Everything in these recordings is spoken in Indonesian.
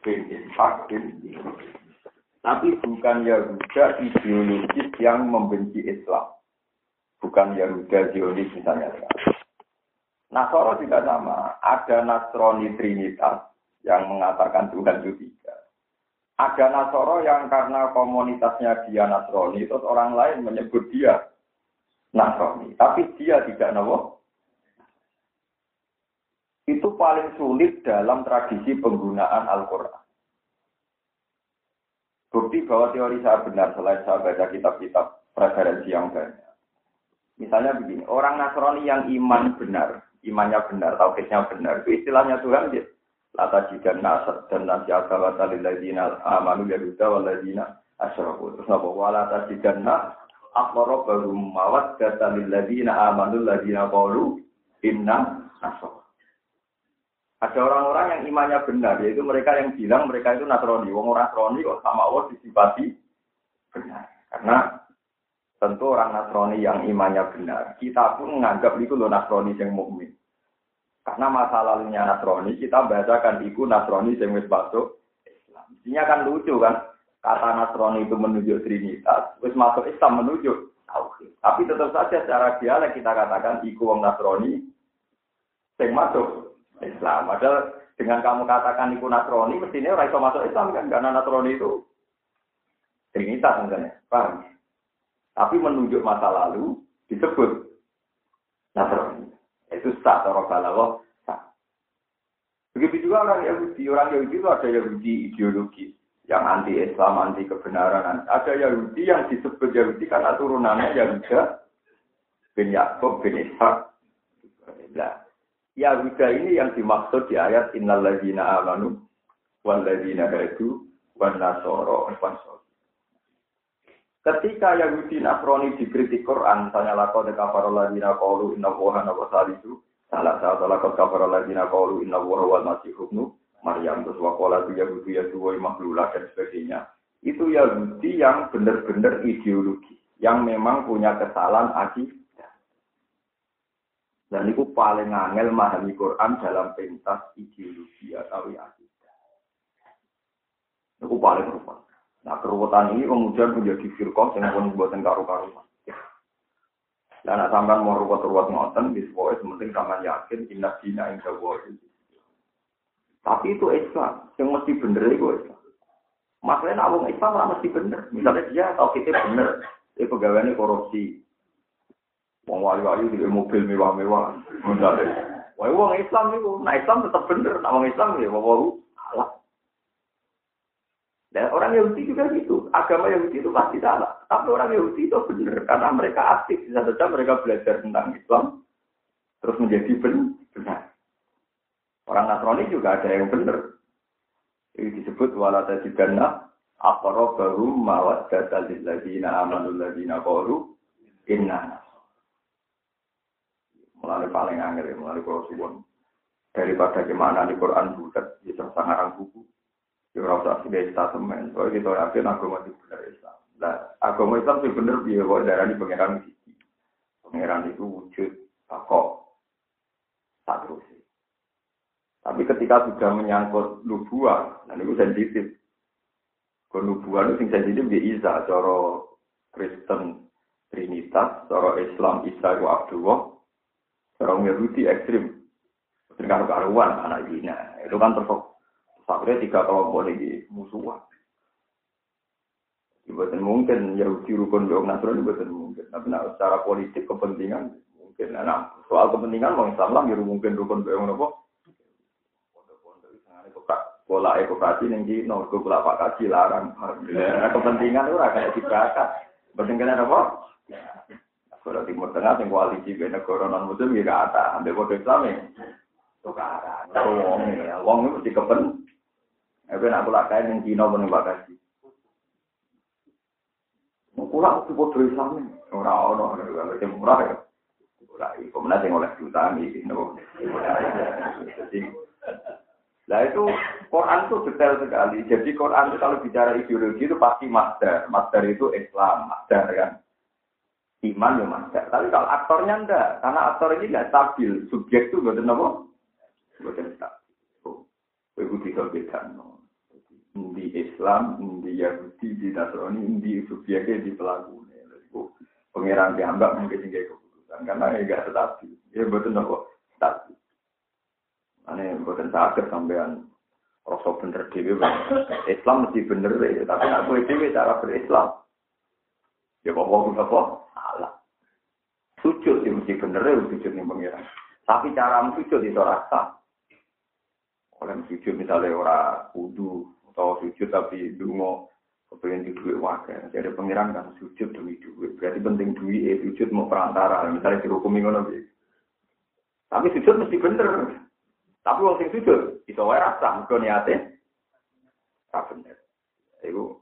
Bin Ishak bin Tapi bukan Yahuda ideologis yang membenci Islam. Bukan Yahuda Zionis misalnya. Nasoro juga sama. Ada Nasrani Trinitas yang mengatakan Tuhan itu tiga. Ada Nasoro yang karena komunitasnya dia Nasrani, terus orang lain menyebut dia Nasrani. Tapi dia tidak nawa. Itu paling sulit dalam tradisi penggunaan Al-Quran. Bukti bahwa teori saya benar selain saya baca kitab-kitab referensi yang banyak. Misalnya begini, orang Nasrani yang iman benar, imannya benar, tauhidnya benar, itu istilahnya Tuhan dia. Lata jika nasr dan nasi agawata lilladzina amanu yahuda waladzina asyraku. Terus napa walata jika nas akbaro baru mawat kata lilladzina amanu ladzina qalu inna nasr. Ada orang-orang yang imannya benar, yaitu mereka yang bilang mereka itu Nasrani. Wong orang Nasrani kok sama Allah disifati benar. Karena tentu orang Nasrani yang imannya benar, kita pun menganggap itu loh Nasrani yang mukmin. Karena masa lalunya Nasrani, kita bacakan itu Nasrani yang wis masuk Islam. Isinya kan lucu kan, kata Nasrani itu menunjuk Trinitas, wis masuk Islam menunjuk Tauhid. Tapi tetap saja secara dialek kita katakan iku wong Nasrani yang masuk Islam. Padahal dengan kamu katakan itu Nasrani, mestinya orang itu masuk Islam kan, karena Nasrani itu Trinitas misalnya, paham? Tapi menunjuk masa lalu disebut Nasrani. Itu sah, cara balaghah sah. Begitu juga orang Yahudi, orang Yahudi itu ada Yahudi ideologi yang anti Islam, anti kebenaran. Ada Yahudi yang disebut Yahudi karena turunannya Yahuda bin Yakub bin Ishak. Nah, Yahuda ini yang dimaksud di ayat Innal ladzina amanu wal ladzina hadu wan nasoro Ketika Yahudi Nasrani dikritik Quran, misalnya lakon kafar ladzina qalu inna Allaha wa salisu, salah satu lakon kafar ladzina qalu inna Allaha wal masih ibnu Maryam. Terus wakola itu Yahudi ya dua dan sebagainya. Itu Yahudi yang benar-benar ideologi, yang memang punya kesalahan akidah dan itu paling angel memahami Quran dalam pentas ideologi atau akidah. Itu paling rupa. Nah keruwetan ini kemudian menjadi firqah yang pun buatan karu-karuan. Dan nak sampai mau ruwet-ruwet ngoten, di sebuah sementing sama yakin inna dina inda Tapi itu Islam, yang mesti bener itu Islam. Masalahnya nak Islam lah mesti bener. Misalnya dia tahu kita bener, dia pegawainya korupsi, Wong wali-wali di mobil mewah-mewah. Wah, wong Islam itu, nah Islam tetap bener. Nah, wong Islam ya, wong salah. Dan orang Yahudi juga gitu. Agama Yahudi itu pasti salah. Tapi orang Yahudi itu benar. Karena mereka aktif. Bisa saja mereka belajar tentang Islam. Terus menjadi benar. Orang Nasrani juga ada yang benar. Ini disebut walata jibana baru mawat data lilladzina amanul ladzina qalu inna Mulai paling angel, mulai kalau suwon. Daripada gimana di Quran bulat, bisa ya sangarang buku. Ya rasa sebagai statement. Soalnya kita yakin agama itu benar Islam. Nah, agama Islam itu benar dia bahwa darah di pangeran sisi. Pangeran itu wujud, takok, tak terus. Tapi ketika sudah menyangkut nubuah, nah itu sensitif. Kenubuan itu sensitif di Isa, cara Kristen Trinitas, cara Islam Isa itu Abdullah, Orang Yahudi ekstrim. Dengan karuan anak Zina. Itu kan terus akhirnya tiga kelompok ini musuhan. Bukan mungkin Yahudi rukun dengan Nasrani bukan mungkin. Tapi nah, secara politik kepentingan mungkin. Nah, soal kepentingan mau Islam lah ya mungkin rukun dengan apa? Pola ekokrasi yang di nomor pola pak kaji larang. Nah, kepentingan itu kayak dibakar. Kepentingan apa? Kalau Timur Tengah yang koalisi beda negara non muslim ya kata, ambil kode Islam ya. Tukaran. Wong ya, wong itu mesti kepen. Tapi nak kula kae ning Cina pun Bekasi. Kula kudu padha Islam. Ora ono ora sing murah ya. Kula iki kemudian sing oleh jutaan iki no. Jadi Nah itu Quran itu detail sekali. Jadi Quran itu kalau bicara ideologi itu pasti masdar. Masdar itu Islam, masdar kan. Iman ya masdar. Tapi kalau aktornya enggak, karena aktor ini enggak stabil. Subjek itu enggak apa? Enggak stabil. Oh, itu bisa beda. Di Islam, di Yahudi, di Nasrani, di subjeknya, di pelaku. Pengiran dianggap mungkin tinggal keputusan. Karena enggak stabil. Ya betul apa? Stabil. Ane bukan sakit sampean rasa bener dewi. Islam mesti bener ya, tapi aku dewi cara berislam. Ya apa? Salah. Sujud ya mesti bener ya sujud ning pengiran. Tapi cara sujud itu rasa. Oleh sujud misalnya ora kudu atau sujud tapi dungo kepengen di duit wakil. Jadi pengiran kan sujud demi duit. Berarti penting duit eh sujud mau perantara. Misalnya dihukumi ngono Tapi sujud mesti bener. Tapi wong sujud wae rasa mergo niate ra bener. Iku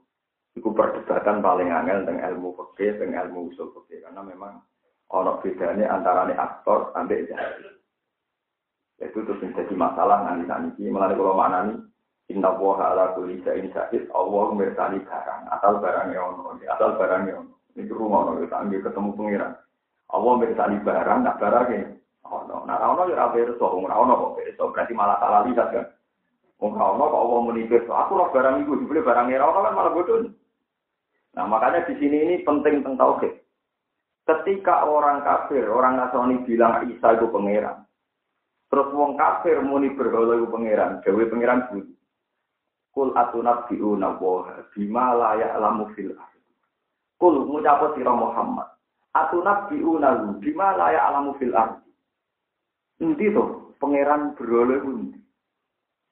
iku perdebatan paling angel tentang ilmu fikih, tentang ilmu usul fikih karena memang ana bedane antara aktor ambek jahil. Itu terus menjadi masalah nanti nanti. Melalui kalau maknani Inna woha ala kulli sa'in syahid, Allah mirsani barang, asal barangnya ono, asal barangnya ono. Ini rumah ono, kita ambil ketemu pengiran. Allah mirsani barang, tak barangnya ono. Nah, ono ya pirsa, wong ora ono kok berarti malah salah lihat kan. Wong ora ono kok Allah muni. Aku roh barang iku dibeli barang ora ono kan malah bodoh. Nah, makanya di sini ini penting tentang tauhid. Ketika orang kafir, orang Nasrani bilang Isa itu pangeran. Terus wong kafir muni berhala itu pangeran, gawe pangeran bunyi. Kul atunabbi'una wa bima la ya'lamu fil Kul ngucap sira Muhammad. Atunabbi'una bima la ya'lamu fil ardi. Endi to pangeran berhala kuwi?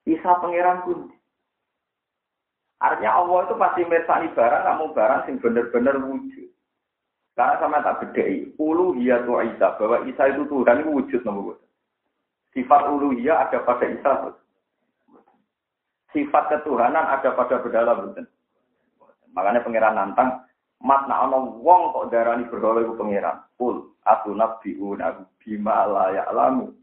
Isa pangeran kuwi. Artinya Allah itu pasti mirsani barang, kamu barang sing bener-bener wujud. Karena sama tak bedai, uluhiyah tu Isa, bahwa Isa itu Tuhan itu wujud nomor Sifat uluhiyah ada pada Isa. Sifat ketuhanan ada pada betul. Makanya pangeran nantang, mat nak wong kok darani berhala iku pangeran. Kul aku nabiuna bima la ya'lamu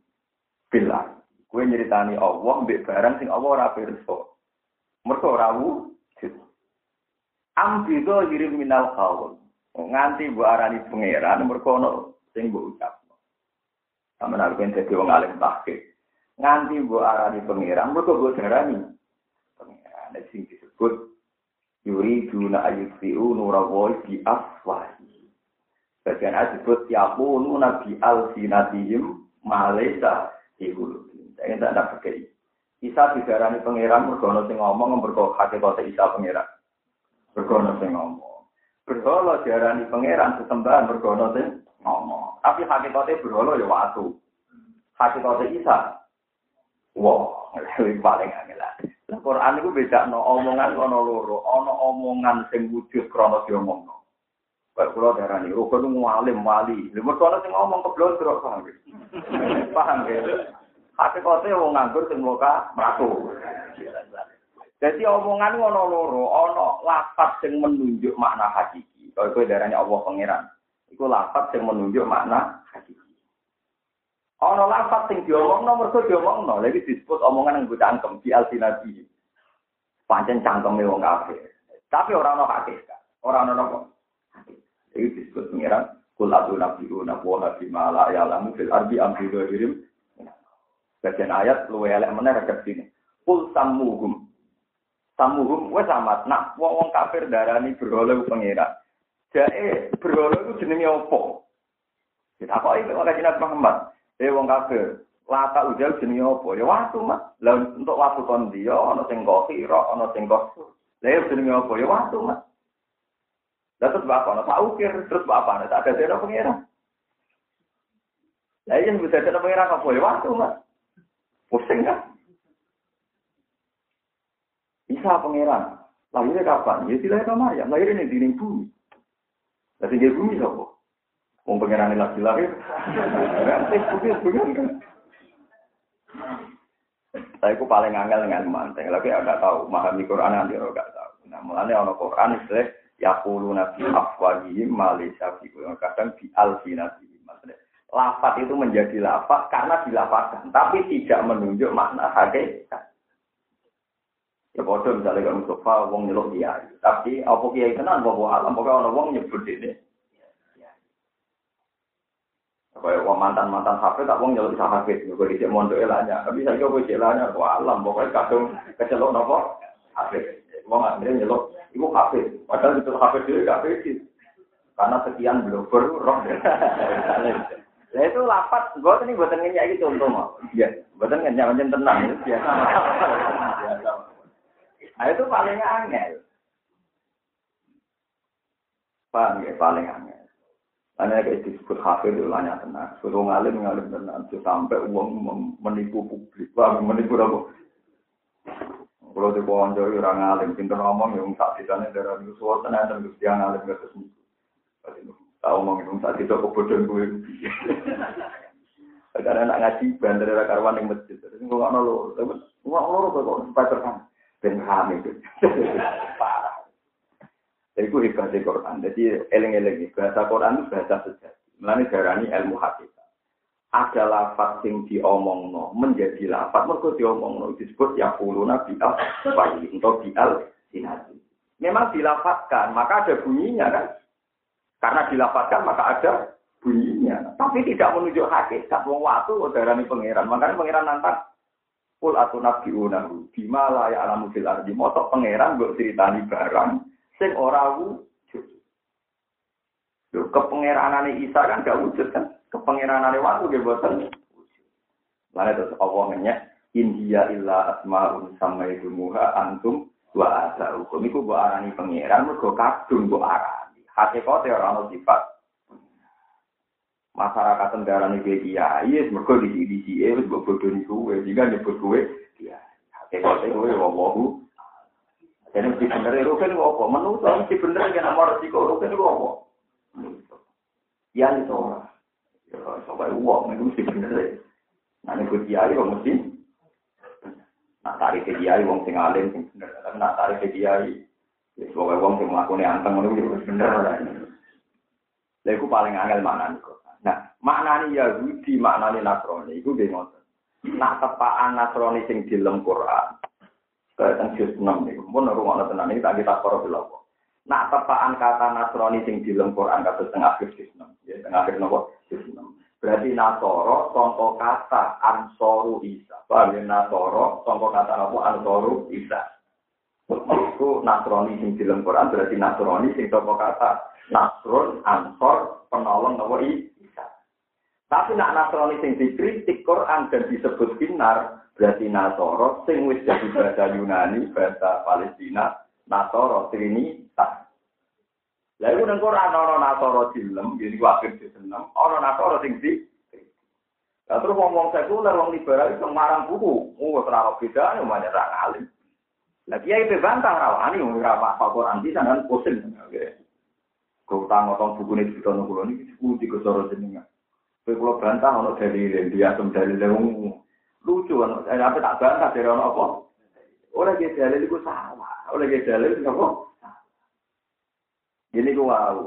bilah. Kue nyeritani Allah mbek barang sing Allah ora pirsa. Mergo ora wujud. Ambido hirim minal qaul. Nganti mbok arani pangeran mergo ono sing mbok ucapno. Sampe nek ben dadi wong alim tahke. Nganti mbok arani pangeran mergo mbok darani pangeran sing disebut yuriduna ayutfi'u nurawahi bi afwahi. Bagian disebut yakunu nabi al-sinatihim malesa Ibu, saya tidak ada pakai. Isa digarani pangeran mergono sing ngomong mergo kota Isa pangeran. Mergono sing ngomong. Berhala diarani pangeran sesembahan mergono sing ngomong. Tapi hakikate berhala ya watu. Hakikate Isa. Wah, lebih paling angel. Lah Quran beda no omongan ono loro, ono omongan sing wujud krono diomongno. Kayak kula darani, kono ngalim wali. Lha mergo sing ngomong keblondrok paham. Paham ya? Hati kote wong nganggur sing muka mlaku. Jadi omongan ono loro, ono lapat sing menunjuk makna hakiki. Kalau kowe darahnya Allah pangeran, iku lapat sing menunjuk makna hakiki. Ono lapat sing diomongno mergo diomongno, lagi disebut omongan gue cangkem di alsinati. Pancen cangkeme wong kafir. Tapi orang ono hakikat, orang ono ini disebut pengiran. Kul adu nabiu nabuha bima la ya'lamu fil ardi am dhahirim. Bagian ayat luwe elek meneh rekat sini. Kul samuhum. Samuhum wes amat. Nak wong wong kafir darani berhala pengiran. Jae berhala itu jenenge opo? Kita kok kok Nabi Muhammad. Eh wong kafir, lata ujal jenenge opo? Ya waktu mas. Lah untuk waktu kon dia ana sing kira, ana sing kok. Lah jenenge opo? Ya waktu mas. Lah terus bapak ana tak ukir, terus bapak ana tak ada dene pengira. Lah iya bisa dene pengira kok boleh waktu, Mas. Pusing kan? Bisa pengiran. Lahirnya kapan? Ya tidak sama ya. Lahirnya di bumi. Lah tinggi bumi sapa? Wong pengiran lagi lahir. Kan bukan kan. Saya ku paling angel dengan manteng. Lagi agak tahu memahami Quran nanti orang gak tahu. Nah, mulanya orang Quran itu ya puluh nabi afwahihim malaysia kadang di maksudnya lafat itu menjadi lafat karena dilafatkan tapi tidak menunjuk makna hakikat ya bodoh misalnya kalau Mustafa wong nyeluk dia tapi apa kiai tenan bawa alam pokoknya orang wong nyebut ini Kayak wong mantan mantan hafid tak wong nyeluk bisa hafid, gue di mondok elanya. Tapi saya gue celanya wah alam pokoknya kadung kecelok nopo hafid. Wong akhirnya nyeluk, ibu hafid. Padahal itu hafid dulu gak hafid. Karena sekian belum roh. Nah itu lapat, gue ini buatan ngenyak gitu contoh mau. Iya, buatan ngenyak macam tenang itu biasa. Nah itu paling angel. Paham ya, paling angel. Karena kayak disebut hafid itu lanya tenang. Suruh ngalim ngalim tenang. Sampai uang menipu publik. Wah, menipu apa? Kalau di bawah jauh orang ngalim, pinter ngomong yang tak sana darah itu suara tenan dan dia ngalim ke terus Tahu ngomong itu saat itu kebodohan gue. Karena nak ngaji bandar era karwan yang masjid. Terus gue nggak nolo, tapi nggak nolo kok supaya. Ben kami itu parah. Jadi gue hebat Quran. Jadi eleng-eleng bahasa Quran itu bahasa sejati. Melani darani ilmu hati ada lafaz sing diomongno menjadi lafaz mergo diomongno disebut ya kuluna bi'al bayi atau bi'al sinati. Memang dilafazkan, maka ada bunyinya kan? Karena dilafazkan maka ada bunyinya. Tapi tidak menunjuk hakikat wong watu darani pangeran. Makanya pangeran nantang Kul atu nabi unahu bima ya alamu fil ardi moto pangeran mbok critani barang sing ora wujud. Lho kepangeranane Isa kan gak wujud kan? kepengiranane waktu ge boten. Lalu terus Allah nanya, India illa asmaun sama itu muha antum wa asa hukum iku arani pangeran mergo kadung mbok arani. hati kau teh orang sifat. Masyarakat tentara nih kayak iya iya mereka di di di eh buat bodoh nih gue jika nyebut gue iya hati kau teh gue wabahu jadi mesti bener itu kan gue apa? Menurut lo mesti bener kan nomor resiko itu kan gue apa iya nih tuh coba uang mesti bener ya. Nanti gue iya mesti. Nah tarik ke wong sing uang sing bener. Tapi nah tarik ke ya sebagai uang sing melakukan anteng itu harus bener. Lalu paling angel mana nih. Nah maknanya Yahudi maknanya Nasrani itu dia. Nak tepaan Nasrani sing di dalam Quran. Tentang juz 6 nih. Pun rumah tenan ini tak kita korup Nak tepaan kata Nasrani sing di dalam Quran kata tengah akhir juz 6. Ya Berarti Nasoro songko kata Ansoru Isa. Paham ya Nasoro songko kata Ansoru Isa. Itu Nasrani sing di Quran berarti Nasrani sing songko kata Nasrun Ansor penolong apa Isa. Tapi nak Nasrani sing dikritik Quran dan disebut binar berarti Nasoro sing wis jadi bahasa Yunani, bahasa Palestina, Nasoro Trinitas. Lah iku nang Quran ana nasara dilem, jadi ku akhir diseneng, ana nasara sing di Lah terus ngomong sekuler wong liberal itu marang buku, oh ora beda yo ra alim. Lah kiai pe bantah rawani ora apa Quran bisa kan pusing. Kau utang otong buku ini cerita nunggu ini, buku di kesoro jenengan. Kau kalau bantah, ono dari dia asem dari lewung lucu kan, apa tak bantah dari ono apa? Orang dia dalil itu salah, orang dia dalil itu apa? Ini ku wow.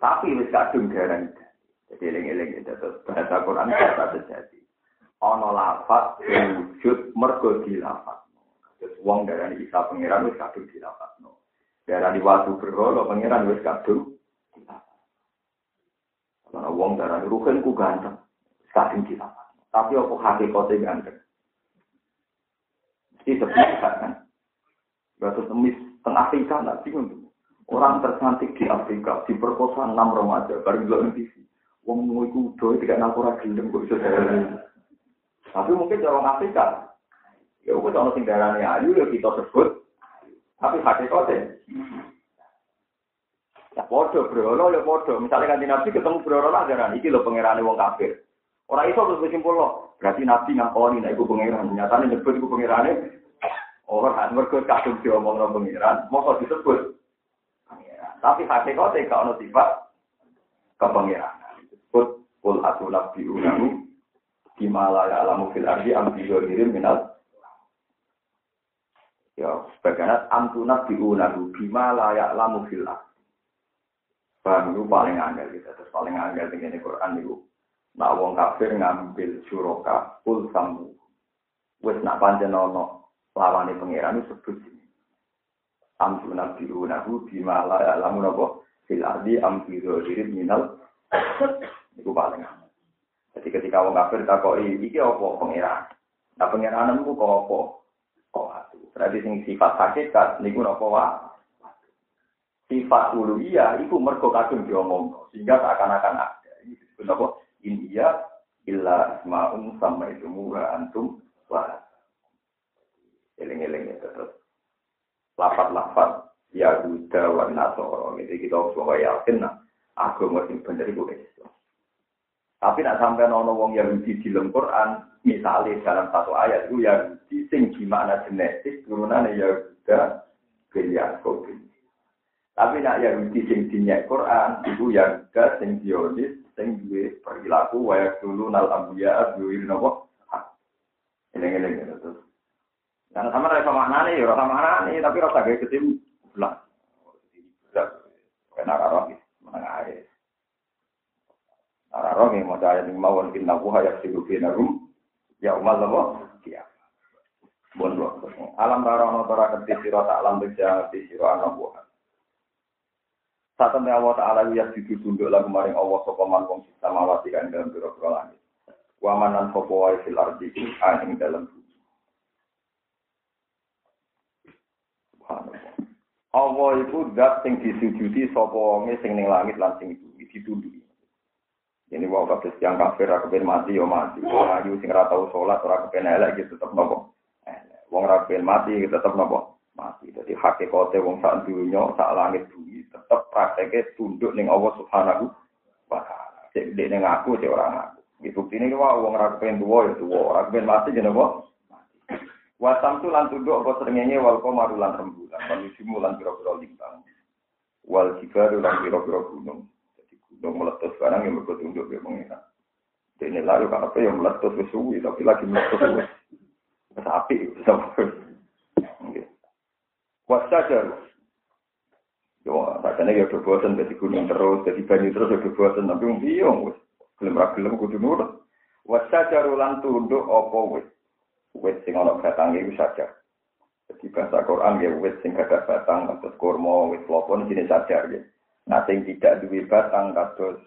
Tapi wis kadung garang. Jadi eling-eling itu terus bahasa Quran kata terjadi. Ono lafat wujud mergo dilafat. Terus wong darani Isa pangeran wis kadung dilafat. Darani waktu berhala pangeran wis kadung. Karena wong darani ruhen ku ganteng. Kadung dilafat. Tapi apa hakikate ganteng? Mesti sebenarnya kan. Gak temis tengah Afrika nggak bingung Orang tercantik di Afrika diperkosa enam remaja, baru juga TV. Wong mau itu tidak nakura gelem kok bisa Tapi mungkin orang Afrika, ya aku kalau tinggalan ayu ya kita sebut, tapi hakikatnya. Ya bodoh bro, ya bodoh. Misalnya kan nabi ketemu bro lah jaran iki lo pangeran wong kafir. Orang itu harus bersimpul loh. Berarti nabi ngakoni, nah ibu pangeran. Nyatanya nyebut ibu pangerannya. Orang mereka kadung diomong orang pangeran, mau disebut. Tapi hakikatnya gak ada sifat kepengirangan. Disebut kul atu nabi unamu dimala ya alamu fil ardi ambi minal Ya, sebagian antuna biunahu bima layak lamu fil Paham itu paling angel gitu. Terus paling angel dengan Quran itu. Nak wong kafir ngambil suroka full sambu. Wes nak panjen ono lawani pangeran itu sebut sini. Amtuna biunahu bima layak lamu nopo fil ardi am fi minal. Itu paling angel. Jadi ketika wong kafir takoi iki apa pangeran? Nah pangeran itu kok apa? Berarti sing sifat hakikat niku napa wae? sifat uluhiyah itu mergo kadung diomong sehingga seakan-akan ada. Ini disebut apa India illa ismaun sama itu antum wah eling-eling terus. Lapat-lapat ya Buddha wa Nasoro. Itu kita semua yakin nah agama sing bener itu Islam tapi nak sampai nono wong Yahudi di dalam Quran misalnya dalam satu ayat itu Yahudi sing gimana genetik turunan Yahuda bin bin tapi nak Yahudi sing dinyak Quran itu Yahuda sing Zionis sing duwe perilaku wayak dulu nal ambiya duwe nopo. Ini ini ini terus. Dan sama rasa mana nih, rasa nih, tapi rasa kayak ketim belah. Kena roh, mana aja. Nara yang mau cahaya nih mau mungkin nabu hayak sih rum. Ya umat loh, dia. Bon Alam rara notara ketis siro tak alam beja ketis siro anak buah. Saat temen Allah Ta'ala ya jujur tunduk lagu maring Allah sopa man wong wati kan dalam biro-biro langit. Wamanan sopa wai fil ardi aning dalam bumi. Allah itu dat sing disujudi sopa wonge sing ning langit lan sing bumi ditunduki. Ini wau kabeh yang kafir ra kepen mati yo mati. Wong ayu sing ra tau salat ora kepen elek gitu tetep nopo. Wong ra kepen mati tetep nopo mati. Jadi hakikate wong sak dunya, sak langit bumi tetep prakteknya tunduk ning Allah Subhanahu wa taala. Cek ning aku cek orang aku. Di bukti ini wah wong ora kepen duwa ya duwa, ora kepen mati jeneng apa? Wasam tu lan tunduk apa srengenge wal qamaru lan rembulan, manusimu lan pira-pira lintang. Wal jibaru lan pira-pira gunung. Gunung meletus barang yang mergo tunduk ya mengira. Dene lalu apa yang meletus wis suwi tapi lagi meletus wis. Wis apik Wasajar. Yo, rasanya ya bosan jadi gunung terus, jadi banyu terus udah bosan, tapi bingung, wes. Gelem ra gelem kudu nurut. Wasajar ulan tunduk opo wes. Wes sing ana batange iku saja. Jadi bahasa Quran ya wes sing ada batang, kados kurma, wes lopon jenis sajar ya. Sing tidak duwe batang kados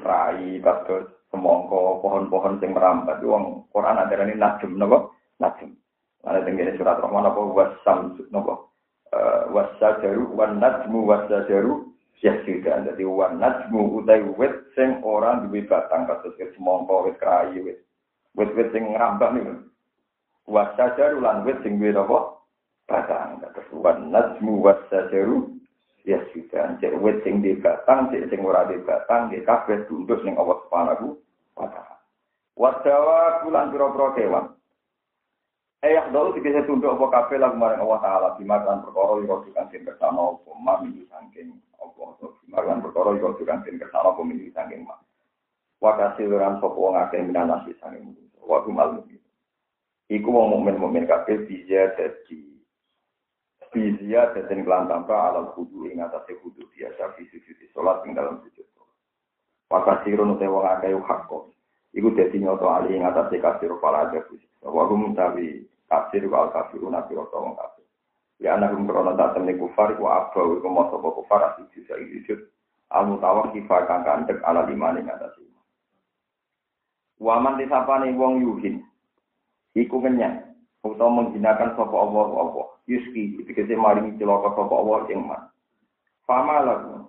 rai, kados semongko, pohon-pohon sing merambat. Wong Quran ajarane najm napa? Najm. Ana tengene surat Rahman apa wasam napa? Eh, wasajaru wan najmu wasajaru yasjudan dadi wan najmu utai wit sing ora duwe batang kados wit semangka wit krai wit wit-wit sing ngrambah niku wasajaru lan wit sing duwe apa batang kados wan najmu wasajaru yasjudan cek wit sing di batang cek sing ora di batang nggih kabeh tunduk ning Allah Subhanahu wa taala Wadawa kulan pira-pira kewan Eh yang dulu tiga tunduk apa kafe lah kemarin Allah Taala bimakan perkara yang kau kan sin kersana apa mami sangking apa atau bimakan perkara yang kau kan sin kersana apa mimi sangking mak. Wakasi orang sopo wong akeh minan nasi sangking waktu malam ini. Iku wong mukmin mukmin kafe bisa jadi bisa jadi kelan tanpa alam kudu ing atas kudu biasa fisik fisik sholat ing dalam sujud. Wakasi rono te wong akeh hakko. Iku dadi nyoto ali ing atas kasir para aja fisik. Wa hum tawi kafir wa kafirun nabi wong kafir. Ya anak hum krono tak temne kufar wa abba wa kemo sapa kufar asih bisa sujud. Al mutawak kifa kang kandek ala limane ngatas iman. Wa man disapane wong yuhin. Iku kenyang. Utawa menghinakan sapa Allah Allah. Yuski dikese maringi celaka sapa Allah ing man. Fama lagu.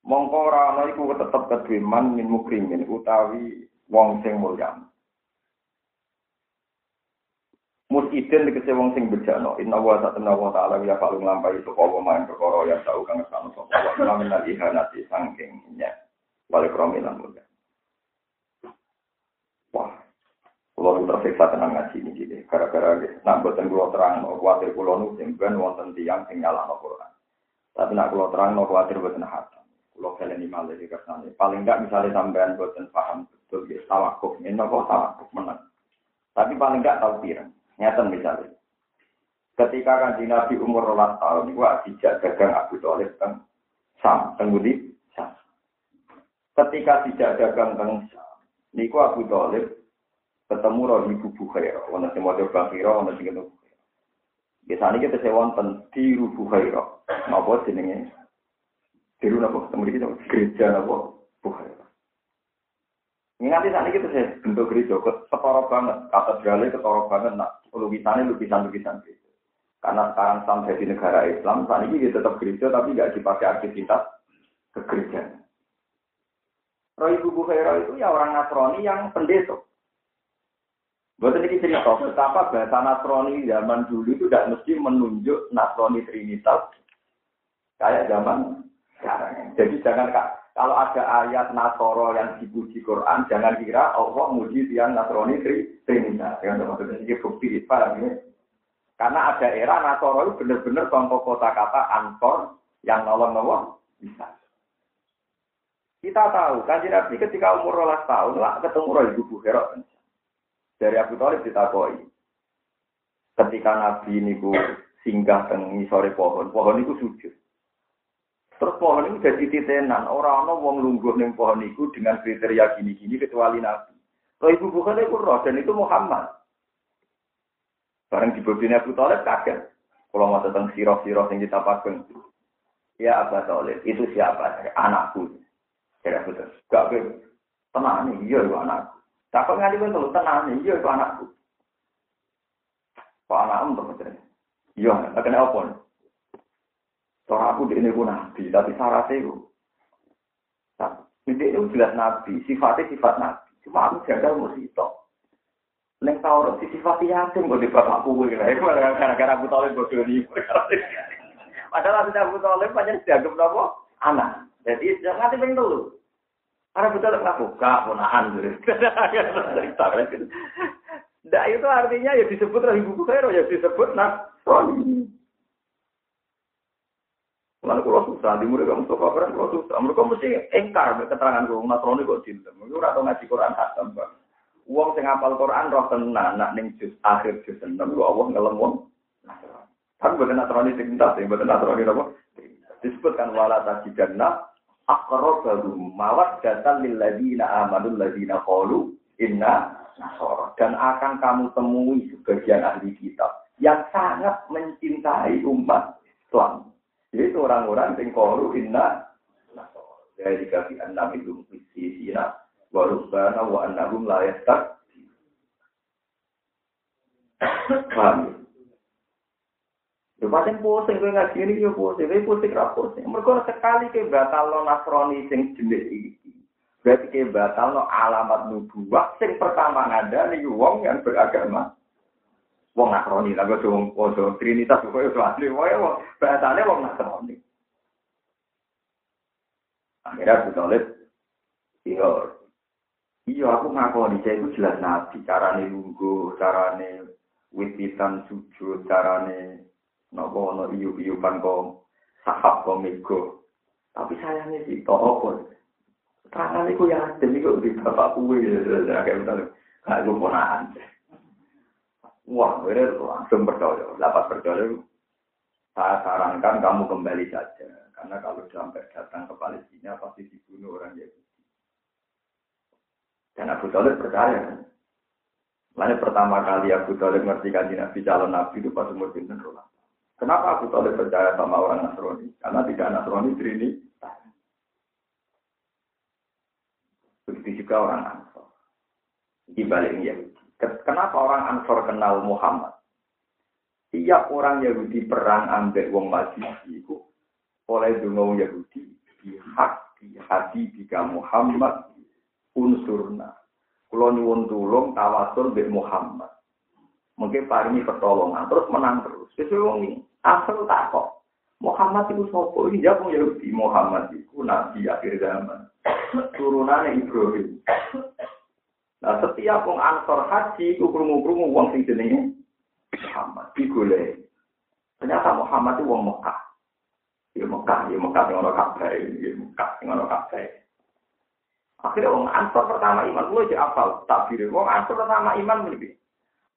Mongko ora ana iku tetep kedue man min mukrimin utawi wong sing mulya. Musidin dikese wong sing bejano. Inna wa ta'ala wa ta'ala ya paling lampai sapa wa main perkara yang tau kang sanu sapa wa lamin ihanati sangking nya. Wale kromilan mulia. Wah, kalau tersiksa tenang ngaji ini jadi gara-gara nak buatan kulo terang khawatir kulo nu sing ben wonten tiang sing nyala no Quran. Tapi nak kulo terang no khawatir buatan hati. Kulo kalian malah di kersane. Paling enggak misalnya sampean buatan paham betul ya tawakuf ini kok tawakuf menang. Tapi paling enggak tahu pirang. Nyata misalnya. Ketika kan Nabi umur rolas tahun, itu dijak dagang Abu Talib kan Sam, tenggudi Sam. Ketika tidak dagang teng Sam, niku Abu Talib ketemu roh ibu Bukhairah, wana sing maca Bakhira, wana sing ketemu Biasanya kita sewonten di Bukhairah, napa jenenge? Diru? Ketemu di gereja napa? Bukhairah. Ingat saat ini kita sih bentuk gereja, ketara banget, katedralnya ketara banget, nak lukisannya lukisan-lukisan gereja. Karena sekarang sampai di negara Islam, saat ini tetap gereja tapi nggak dipakai aktivitas gereja. Roy Ibu Bukhairah itu ya orang Nasrani yang pendeta. Buat ini cerita betapa bahasa Nasrani zaman dulu itu tidak mesti menunjuk Nasrani Trinitas kayak zaman sekarang. Jadi jangan kalau ada ayat Nasoro yang dipuji Quran, jangan kira Allah muji tiang Nasrani Trinitas. Yang maksudnya ini bukti, paham ya? Karena ada era Nasoro itu benar-benar contoh kota-kata ansor yang nolong-nolong bisa. Kita tahu, kan Nabi ketika umur rolas tahun lah ketemu roh ibu Bukhara. Dari Abu Talib ditakoi. Ketika Nabi ini ku singgah teng sore pohon, pohon itu sujud. Terus pohon itu jadi titenan. Orang-orang wong lungguh neng pohon itu dengan kriteria gini-gini kecuali Nabi. Roh ibu Bukhara itu roh dan itu Muhammad. Bareng bojone Abu Talib kaget. Kalau mau tentang sirah-sirah yang kita pakai. Ya Abu Talib, itu siapa? Anakku. Abu Talib, gak tenang nih, iya itu anakku. Takut ngali pun tuh tenang nih, iya itu anakku. Pak anakmu tuh betul. Iya, tak kena nih? Cara aku di ini nabi, tapi syaratnya itu. Ini itu jelas nabi, sifatnya sifat nabi. Cuma aku jaga mesti tok. Neng Taurat sifati yatim kok di bapakku kuwi. Iku gara-gara Abu Thalib bodoh ini. Padahal Abu Thalib pancen dianggap napa? Anak. Jadi jangan nganti ping telu. Karena Abu Thalib ngaku gak ponakan. Nah itu artinya ya disebut oleh ibu Khairo, ya disebut Nasrani. Lalu kalau susah, di murid kamu suka keren, kalau susah. Mereka mesti engkar keterangan gue, Nasrani kok cinta. Mereka atau ngaji Quran hatam, Bang. Uang sing apal Quran roh tenan nak ning akhir juz 6 ku Allah ngelem Kan boten nasrani sing sing boten nasrani napa? Disebutkan wala tajidanna aqrabahum mawaddatan lil ladina amanu ladina qalu inna nasara dan akan kamu temui sebagian ahli kitab yang sangat mencintai umat Islam. Yaitu orang-orang yang qalu inna nasara. Dari kafi annam itu fisina wa rubbana wa annahum la yastak paham Lho pancen pusing kowe ngaji ini yo pusing, kowe pusing ra pusing. Mergo sekali ke batal nasrani sing jenis iki. Berarti ke batal no alamat nubuwah sing pertama ada wong yang beragama. Wong nasrani lah kok wong podo trinitas kok yo asli wae wong batale wong nasrani. Akhirnya Abu Talib, iya, Iya, aku ngakoni saya itu jelas nabi. Carane lungguh, carane wititan sujud, carane nopo no iyu iyukan kok sahab kok mego. Tapi sayangnya sih, kok apa? Tangan itu ya ini kok di bapak kue, ya, kayak misalnya, kayak gue. Wah, gue langsung percaya, dapat percaya. Saya sarankan kamu kembali saja, karena kalau sampai datang ke Palestina pasti dibunuh orang Yahudi. Dan Abu Talib percaya. Lalu pertama kali Abu Talib ngerti kanji Nabi calon Nabi itu pas umur pinten rolas. Kenapa Abu Talib percaya sama orang Nasrani? Karena tidak Nasrani Trini. Begitu juga orang Ansor. Di Yahudi. Kenapa orang Ansor kenal Muhammad? Tiap orang Yahudi perang ambek wong Majusi itu oleh dungo Yahudi di hati jika Muhammad unsurna. Kulo nyuwun tulung tawasul mbek Muhammad. Mungkin paringi pertolongan terus menang terus. Wis wong iki asal takok. Muhammad itu sopo ini jawab Yahudi Muhammad itu nabi akhir zaman turunannya Ibrahim. Nah setiap wong ansor haji itu krungu-krungu wong sing jenenge Muhammad digoleh. Ternyata Muhammad itu wong Mekah. Ya Mekah, ya Mekah yang ono kabeh, ya Mekah yang ono kabeh. Akhirnya wong ansor pertama iman, lu aja apal takbir. Wong ansor pertama iman lebih.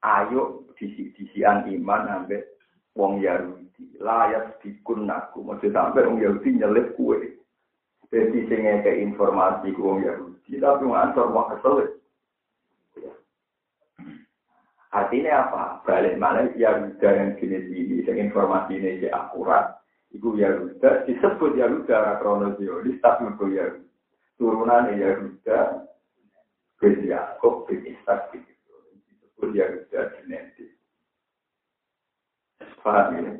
Ayo disi disian iman ambek wong Yahudi layas dikun naku maksud sampai wong Yahudi nyelip kue jadi sing ke informasi ku wong Yahudi tapi ngantor wong kesel Artinya apa? Balik mana Yahuda yang jenis ini, yang informasi ini akurat. Ibu Yahuda disebut Yahuda krono Zionis, tapi itu Yahuda. Turunan Yahuda, bin Yakob, bin Ishak, bin Yahuda genetik. Paham ya?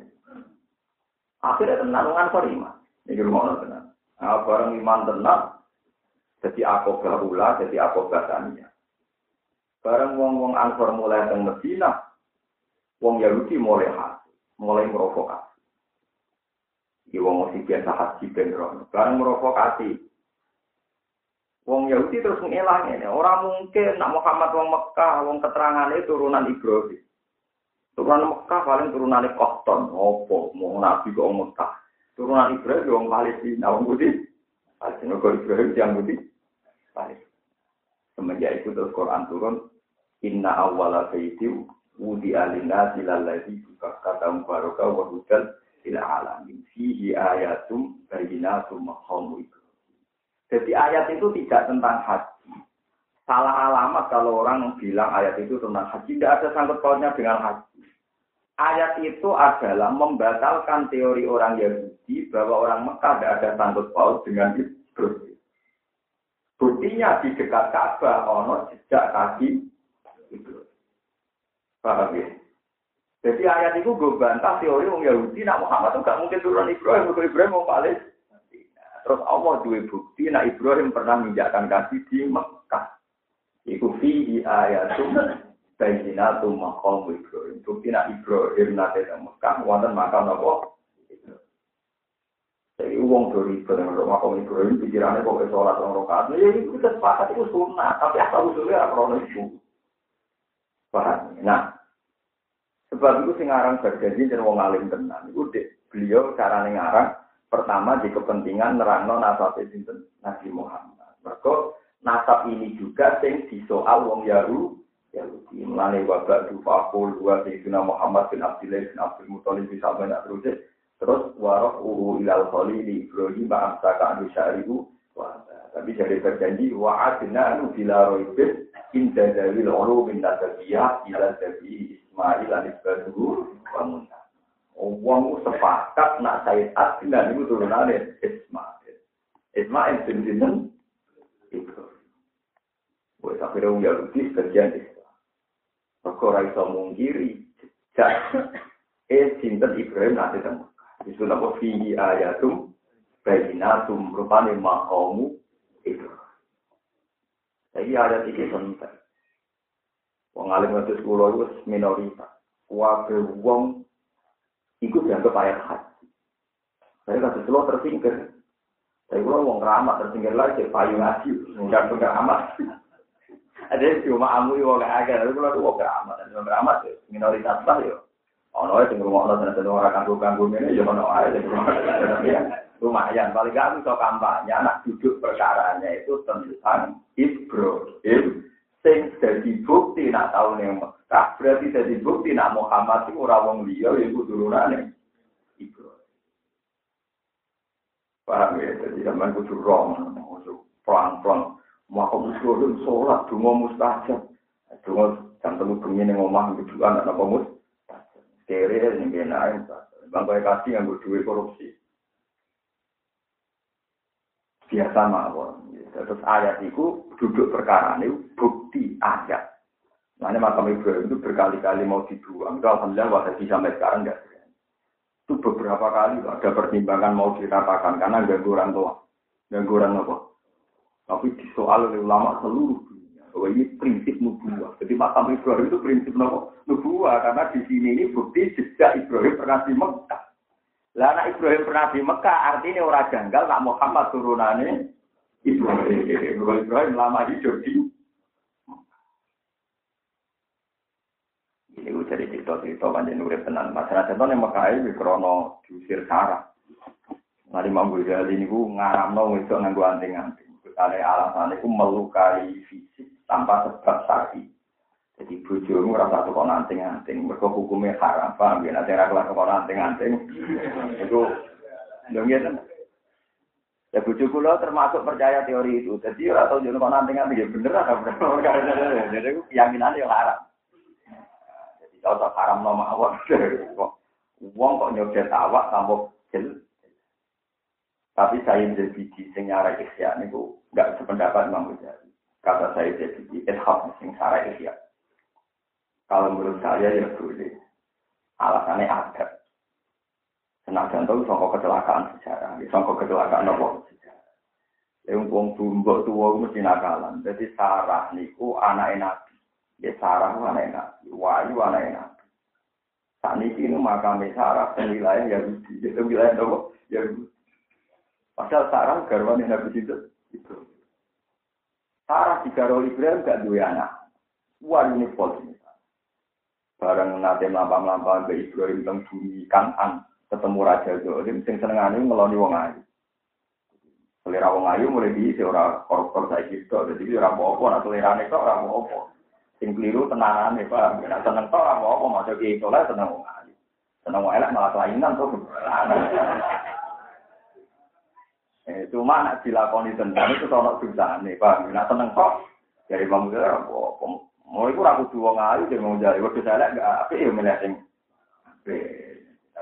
Akhirnya tenang dengan Korima. Ini rumah tenang. Nah, barang iman tenang, jadi aku gahula, jadi aku tania. Barang wong-wong Ansor mulai teng Medina, wong Yahudi mulai hasil, mulai merokokasi. Iki wong mesti biasa haji ben Barang merokokasi. Wong Yahudi terus ngelang ini. Orang mungkin nak Muhammad wong Mekah, wong keterangan itu turunan Ibrahim. Turunan Mekah paling turunan Kohton. Opo, mau Nabi ke Mekah. Turunan Ibrahim wong Palestina, wong Budi. Palestina kok Ibrahim yang Budi. Palestina. Semenjak itu terus Quran turun. Inna awwala baiti wudi alina silalladhi buka kata mubaraka wa hudal ila alamin fihi ayatum bayinatum maqamu Jadi ayat itu tidak tentang haji. Salah alamat kalau orang bilang ayat itu tentang haji. Tidak ada sangkut pautnya dengan haji. Ayat itu adalah membatalkan teori orang Yahudi bahwa orang Mekah tidak ada sangkut paut dengan itu. Buktinya di dekat Ka'bah ono jejak kaki itu. Paham ya? Jadi ayat itu gue bantah teori orang Yahudi, nak Muhammad itu gak mungkin turun Ibrahim, kalau Ibrahim mau balik. Terus Allah dua bukti, nak Ibrahim pernah menginjakkan kaki di Mekah. Iku fi ayatum bayinatum maqam Ibrahim. Bukti nak Ibrahim nate di Mekah, wonten makam apa? Jadi uang dari benar makam Ibrahim pikirannya kok sholat orang rokaat. Ya itu kita sepakat itu sunnah, tapi asal usulnya apa itu. Paham? Nah, Sebab itu sing aran berjanji dan wong alim tenan. Iku beliau cara ngarang pertama di kepentingan nerangno nasab sinten Nabi Muhammad. Mergo nasab ini juga sing disoal wong Yahu Yahudi. Mulane wabak dufakul dua Sayyidina Muhammad bin Abdullah bin Abdul Muthalib bisa banyak terus terus waroh uhu ilal di Ibrahim ba'amsaka anu syarihu tapi jadi berjanji wa'adna anu bila roibin inda dalil ulu min nasabiyah ila dabi Ismail dan Ibadu bangun. Wong sepakat nak Said Adnan itu turunannya Ismail. Ismail bin Sinten Ibrahim. Wes akhirnya wong Yahudi sebagian Maka ora iso mungkiri jejak eh sinten Ibrahim nanti temu. Itu napa fihi ayatum bayinatum rupane maqamu itu. Jadi ayat ini penting. Wong alim ngatus kula iku minoritas. Wabe wong iku dianggap ayat haji. Saya kasih selo tersingkir. Saya kula wong ramah tersingkir lagi payu ngaji, enggak enggak amat. Ada cuma amu yo gak agak, tapi kula wong ramah, dan wong ramah minoritas lah yo. Ono sing ngrungokno tenan ora kanggo-kanggo ngene yo ono ae lumayan. Paling gak bisa kampanye anak duduk perkaranya itu tentang Ibrahim. Sing dadi bukti nak tahu ning Mekah berarti dadi bukti nak Muhammad itu ora wong liya ya turunane. Ibrahim. Paham ya, jadi zaman kudu rong, pelan-pelan. Maka musuh sholat, dungo mustajab. Dungo jam temu bengi ning omah kuduan anak apa mus. Kere ning kene. Bang kaya kasih yang duwe korupsi. Biasa mawon. Terus ayat itu duduk perkara ini bukti ayat. Ini makam Ibrahim itu berkali-kali mau dibuang. Itu alhamdulillah wahabi sampai sekarang enggak. Itu beberapa kali ada pertimbangan mau dikatakan karena ganggu orang tua. Ganggu orang apa? Tapi disoal oleh ulama seluruh dunia. Bahwa ini prinsip nubuah. Jadi makam Ibrahim itu prinsip nubuah. Karena di sini ini bukti jejak Ibrahim pernah di Mekah. Lah anak Ibrahim pernah di Mekah artinya orang janggal nak Muhammad turunannya Ibrahim, Ibrahim lama hidup di ini jadi cerita-cerita panjang urip tenan. Masyarakat itu yang Mekah ini krono diusir sarah. Nanti Imam Ghazali ini ku ngaramno itu nganggo anting-anting. Kali alasan itu melukai fisik tanpa sebab sakit. Jadi bojomu rasa kok nanting-nanting, mergo hukumnya haram, paham ya? Nanti ra kelar kok nanting-nanting. Itu lho ngene. Ya bojo kula termasuk percaya teori itu. Jadi ora tau kok nanting-nanting ya bener apa. Jadi keyakinan ya haram. Jadi kalau haram no mawon. Wong kok nyobet awak tanpa jel. Tapi saya jadi sing nyara ikhya niku enggak sependapat Imam Ghazali. Kata saya jadi ishab sing sara ikhya. Kalau menurut saya ya boleh. Alasannya ada. Senajan tahu songkok kecelakaan sejarah. Songkok kecelakaan? Sejarah. Yang wong bumbok tua mesti nakalan. Jadi Sarah niku anak Nabi. Ya Sarah anak Nabi. Wahyu anak Nabi. Saat ini ini makamnya Sarah dan wilayah Yahudi. Itu wilayah apa? Yahudi. Padahal Sarah garwan Nabi itu. Itu. Sarah digarwa Ibrahim gak dua anak. Wah ini polisi bareng nate mlampah-mlampah ke Ibrahim teng bumi Kanan ketemu Raja Zolim sing senengane ngeloni wong ayu. Selera wong ayu mulai di ora koruptor saya gitu, jadi ora apa-apa, nah selerane kok ora apa-apa. Sing keliru tenanane Pak, nek seneng tok ora apa-apa, maca ki itu lah seneng wong ayu. Seneng wong elek malah kelainan tuh. Eh, cuma nak dilakoni tentang itu ono susahane, Pak. Nek seneng kok dari bangsa ora apa-apa. Mau itu aku dua ngayu dia mau jadi waktu saya lihat nggak apa ya melihat yang apa.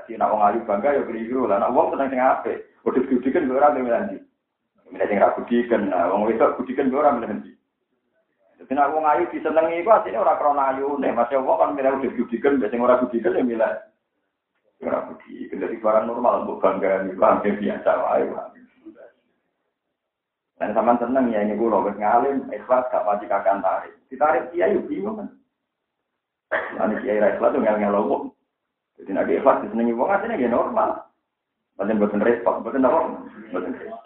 Jadi nak wong ayu bangga ya keliru lah. Nak wong sing apa? Waktu budikan gue orang milih nanti. Milih sing ragu diken. Nah, wong itu budikan gue orang milih nanti. Jadi nak wong ayu disenengi itu aslinya orang krona ayu nih. Masih wong kan milih udah budikan, biasanya orang budikan ya milih. Orang budikan dari barang normal bukan bangga nih bangga biasa ayu. Dan sama seneng ya ini gue loh ngalim, ikhlas gak pasti kakak tarik. Ditarik kiai bingung kan. Nanti kiai ikhlas tuh ngel ngel loh. Jadi nanti ikhlas disenengi wong aslinya ya normal. Bukan buatan repot, buatan apa? Buatan repot.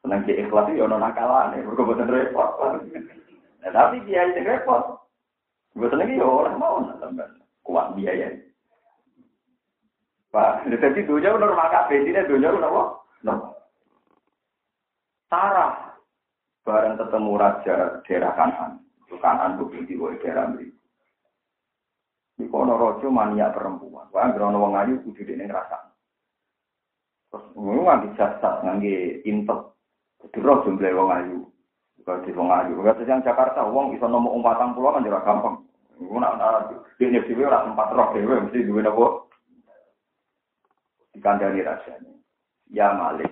Seneng kiai ikhlas itu ya non nakalan ya, bukan buatan repot. Nah, tapi kiai itu repot. Buatan lagi ya orang mau nambah kuat biaya. Pak, jadi dunia normal kabeh, ini dunia normal. Normal. Ketemu raja daerah Kanan. Itu Kanan bukti di daerah Meribu. Di kono rojo mania perempuan. Wah, grono wong ayu kudu dene ngrasa. Terus ngono nganti jasad ngangge intek. Kudu roh jumlah wong ayu. Bukan di wong ayu. Kata yang Jakarta, wong iso nomor umpatan pulau kan jura gampang. Nak di ini dhewe ora tempat roh dhewe mesti duwe napa. Dikandani rasanya. Ya Malik,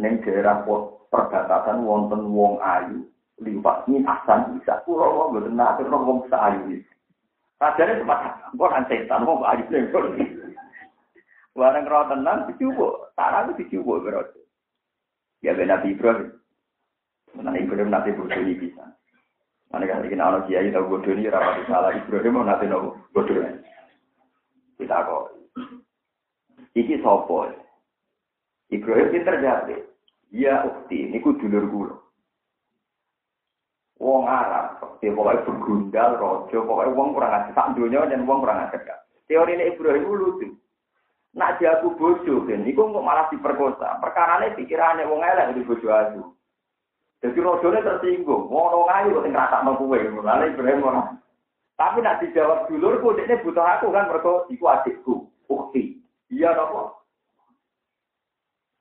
Neng daerah perbatasan wonten wong ayu liwat ini asan bisa kula wong mboten nate wong ayu iki. Sajane tempat kok kan setan wong ayu lengkon. Barang roh tenan dicubo, itu dicubo berarti. Ya ben Nabi Ibrahim. Menan Ibrahim nanti bodoh ini bisa. Mana kan kita anak kiai tahu bodoh ini rapat salah Ibrahim mau nanti nopo bodoh Kita kok. Iki sopo. Ibrahim pinter jawab. Ya ukti, niku dulur kula. Wong Arab, ya pokoknya bergundal, rojo, pokoknya wong kurang ajar. Tak dunia dan wong kurang ajar. Teori ini Ibrahim lucu. Nak jago bojo, kan, niku kok malah diperkosa. Perkara ini pikirannya wong elek di bojo aku. Jadi rojone tersinggung, ngono ngayu kok ngerasa mau kue, mulai Ibrahim orang. Tapi nak dijawab dulurku, ini butuh aku kan, mereka iku adikku, ukti. Iya nopo.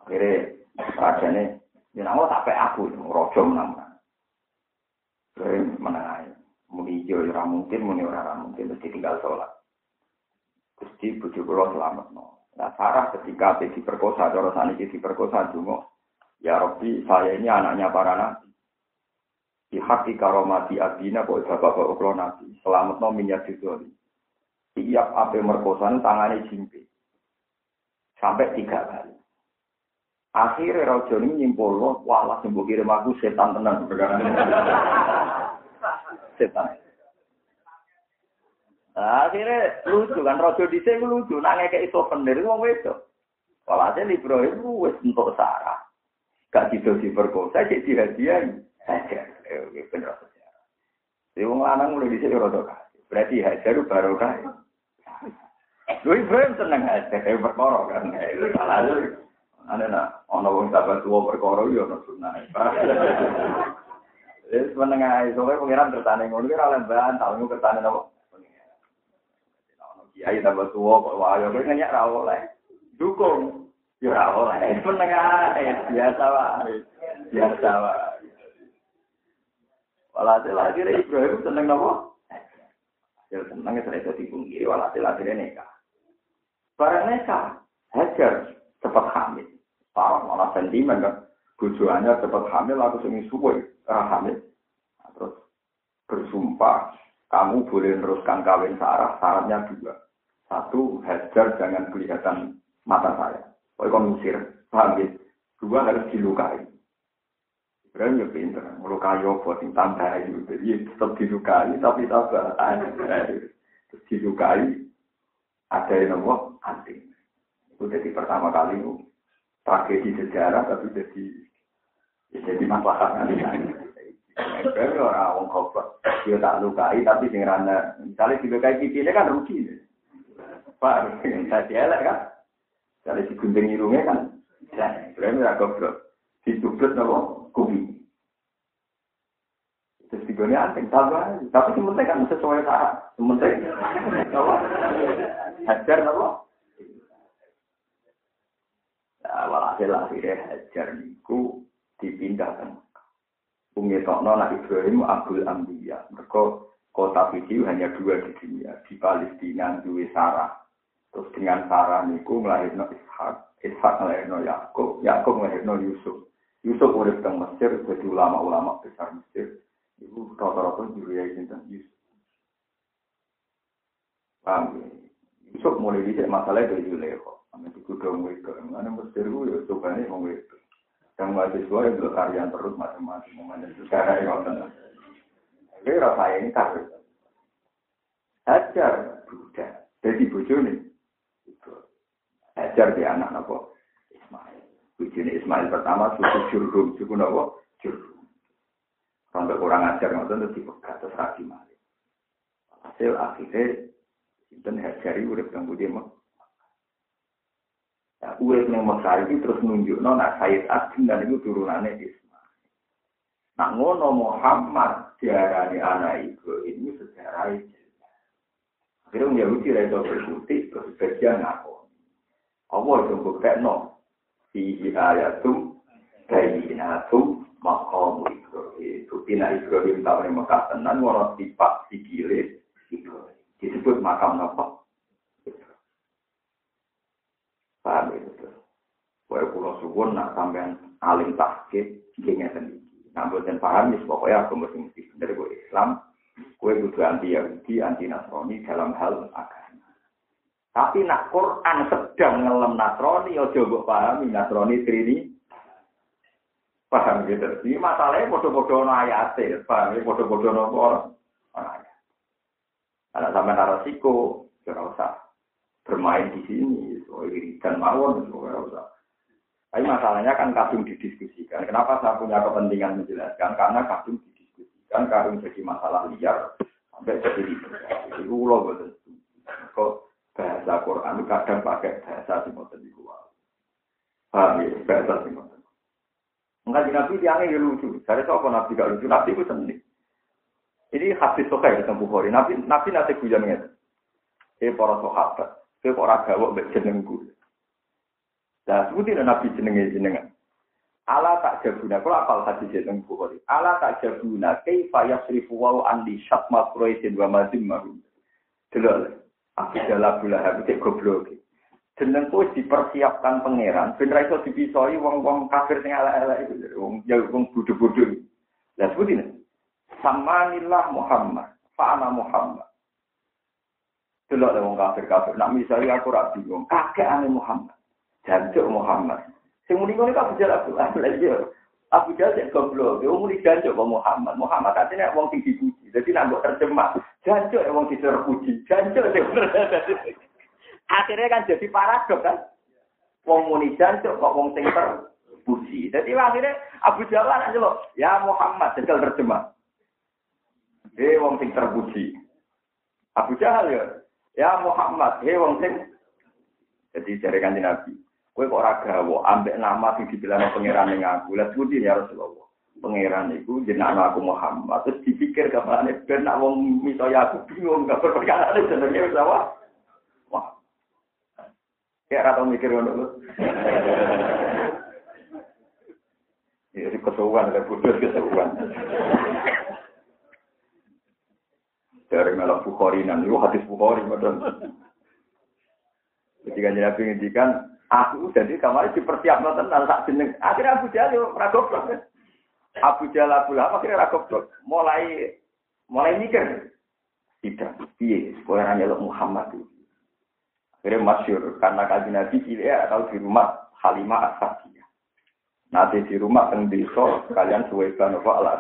Akhirnya ya namo sampai aku rojo menang. Saya menang aja. Muni hijau ora mungkin, muni ora mungkin, mesti tinggal sholat. Gusti bojo selamat no. Nah Sarah ketika diperkosa, cara saniki diperkosa dungo. Ya Rabbi, saya ini anaknya para nabi. Di hati karomati abina kok bapak bapak nabi. Selamat no minyak judul. Tiap apa merkosan tangannya jimpi. Sampai tiga kali. Akhirnya Raja ini nyimpul loh, walah sembuh kirim aku setan tenang. setan. Nah, akhirnya lucu kan, Raja di sini lucu, nangnya kayak itu itu mau itu. Walhasil Ibrahim wis untuk Sarah. Gak gitu diperkosa, jadi dihadiahi. Saja, bener sejarah. Jadi wong lanang mulai di sini rodo Berarti hajar baru kaya. Lu Ibrahim seneng aja, kayak berkorok kan. Itu salah Ane nak ono wong sahabat tua perkara yo ono sunah. Wis menengah soalnya pengiran tertane ngono ki ora oleh bantah, ngono kertane napa? Kiai tambah tua kok wae kowe nanya ra oleh. Dukung. Ya ra oleh. Menengah biasa wae. Biasa wae. Walhasil akhirnya Ibrahim seneng nopo. Hasil seneng itu dipungkiri walhasil akhirnya nikah. Barang nikah, Hajar cepat hamil. Parah malah sentimen kan. Tujuannya cepat hamil, aku sering suwe, hamil. Nah, terus bersumpah, kamu boleh meneruskan kawin Sarah, syaratnya dua. Satu, Hajar jangan kelihatan mata saya. Pokoknya kau musir, paham ya? Dua harus dilukai. Ibrahim ya pinter, melukai apa sing tambah ayu. Jadi tetap dilukai tapi tambah. Terus dilukai ada yang nomor anting. Itu jadi pertama kali itu tragedi sejarah tapi jadi jadi masalah nanti. Ibrahim orang orang goblok, dia tak lukai tapi sing rana misalnya dilukai pipinya kan rugi. Pak, saya elek kan. Kalau digunting irungnya kan, Ibrahim ya goblok. Ditublet nopo kubi. Terus digone anting tambah, tapi penting kan sesuai penting apa? Hajar apa? Walhasil akhirnya hajar niku dipindahkan. Umi Tokno nak Ibrahim Abdul Ambiya. Mereka kota video hanya dua di dunia. Di Palestina, di Sarah. Terus dengan Sarah niku melahirkan Ishak. Ishak melahirkan Yakub. Yakub melahirkan Yusuf. Yusuf urip teng Mesir jadi ulama-ulama besar Mesir. Ibu rata-rata juga tentang Yusuf. Paham ya? Yusuf mulai dicek masalah dari Amin digudong itu. Mana Mesir itu ya sukanya mau itu. Yang mahasiswa yang berkarya terus macam-macam. Mana sekarang yang ngotot. Jadi rasa ini karir. Ajar budak. Jadi bujuni. Ajar di anak apa? Ismail. Bujuni Ismail pertama suku Jurhum, suku Nawa Jurhum. Sampai kurang ajar ngotot terus dipegat terus lagi malik. Hasil akhirnya dan hajari urip kang budi mah. Urip nang Mekah iki terus nunjukno nak Sayyid Ageng dan itu turunannya Ismail. Nak ngono Muhammad diarani anak itu ini sejarah itu. Akhirnya Yahudi itu berkutik terus bagian aku. Allah itu buktekno fihi ayatum bayinatum maqamu nak Ibrahim tahu yang Mekah tenan, ngono tipak sikile Ibrahim. Disebut makam apa? Suwun nak sampean alim tahkid, gengnya sendiri. Nah, buatan paham, pokoknya aku mesti mesti bener gue Islam, gue kudu anti Yahudi, anti Nasrani dalam hal agama. Tapi nak Quran sedang ngelem Nasrani, ojo mbok pahami Nasrani trini. Paham gitu. Ini masalahnya bodoh-bodoh no ayat paham ya bodoh-bodoh no orang. Anak sampai narasiko, jangan usah bermain di sini, soal dan mawon, soal usah. Tapi masalahnya kan kadung didiskusikan. Kenapa saya punya kepentingan menjelaskan? Karena kadung didiskusikan, kadung jadi masalah liar sampai jadi Itu ulo betul. Kok bahasa Quran kadang pakai bahasa ngoten niku wae. Paham ya, bahasa ngoten. Enggak Nabi tiangnya ya lucu. Dari sapa Nabi gak lucu? Nabi itu seni. Ini hadis sokai di Bukhari. Nabi Nabi nanti guyon ngene. Eh para sahabat, kok ora gawok mbek jenengku. Lah sebutin Nabi jenenge jenengan. Ala tak jabuna, kalau apal hadis itu Bukhari. Ala tak jabuna, kaifa yasrifu wa andi syatma Quraisyin wa mazim mahum. Delok. Aku jalan gula habis goblok. Jeneng kuwi dipersiapkan pangeran ben ra iso dipisoi wong-wong kafir sing elek-elek iku wong ya wong bodho-bodho. Lah sebutin. Samanillah Muhammad, fa'ana Muhammad. Delok wong kafir-kafir, nak misalnya aku ra bingung, kakek ane Muhammad. Jancuk Muhammad. Sing muni ngono kok bicara aku. Lah Abu Jahal cek goblok, dia muni jancuk kok Muhammad. Muhammad artinya wong sing dipuji. Jadi nak mbok terjemah, jancuk wong sing terpuji. Jancuk Akhirnya kan jadi paradok kan. Wong muni jancuk kok wong sing terpuji. Jadi akhirnya Abu Jahal aja lo, ya Muhammad jajal terjemah. Hei wong sing terpuji. Abu Jahal ya, ya Muhammad, hei wong sing jadi cari kanji Nabi. Kowe kok ora gawe ambek nama sing dibilang pangeran ning aku. Lah sebuti ya Rasulullah. pangeran itu jenengan aku Muhammad. Terus dipikir ke mana ben nak wong misalnya aku bingung gak perkara jenenge wis apa? Wah. Kayak rata mikir ngono lho ya kesuwan ada bodoh kesuwan dari melok Bukhari nan itu hadis Bukhari madon ketika jadi pendidikan aku jadi kamar dipersiapkan tentang tak jeneng. Akhirnya Abu Jahal ragoblok Abu Jahal Abu Lahab akhirnya ragoblok mulai mulai mikir. Tidak piye? Sekolah hanya Muhammad. Itu akhirnya masyur karena kaji Nabi ya atau di rumah Halimah Asadiyah nanti di rumah teng desa kalian suwe apa al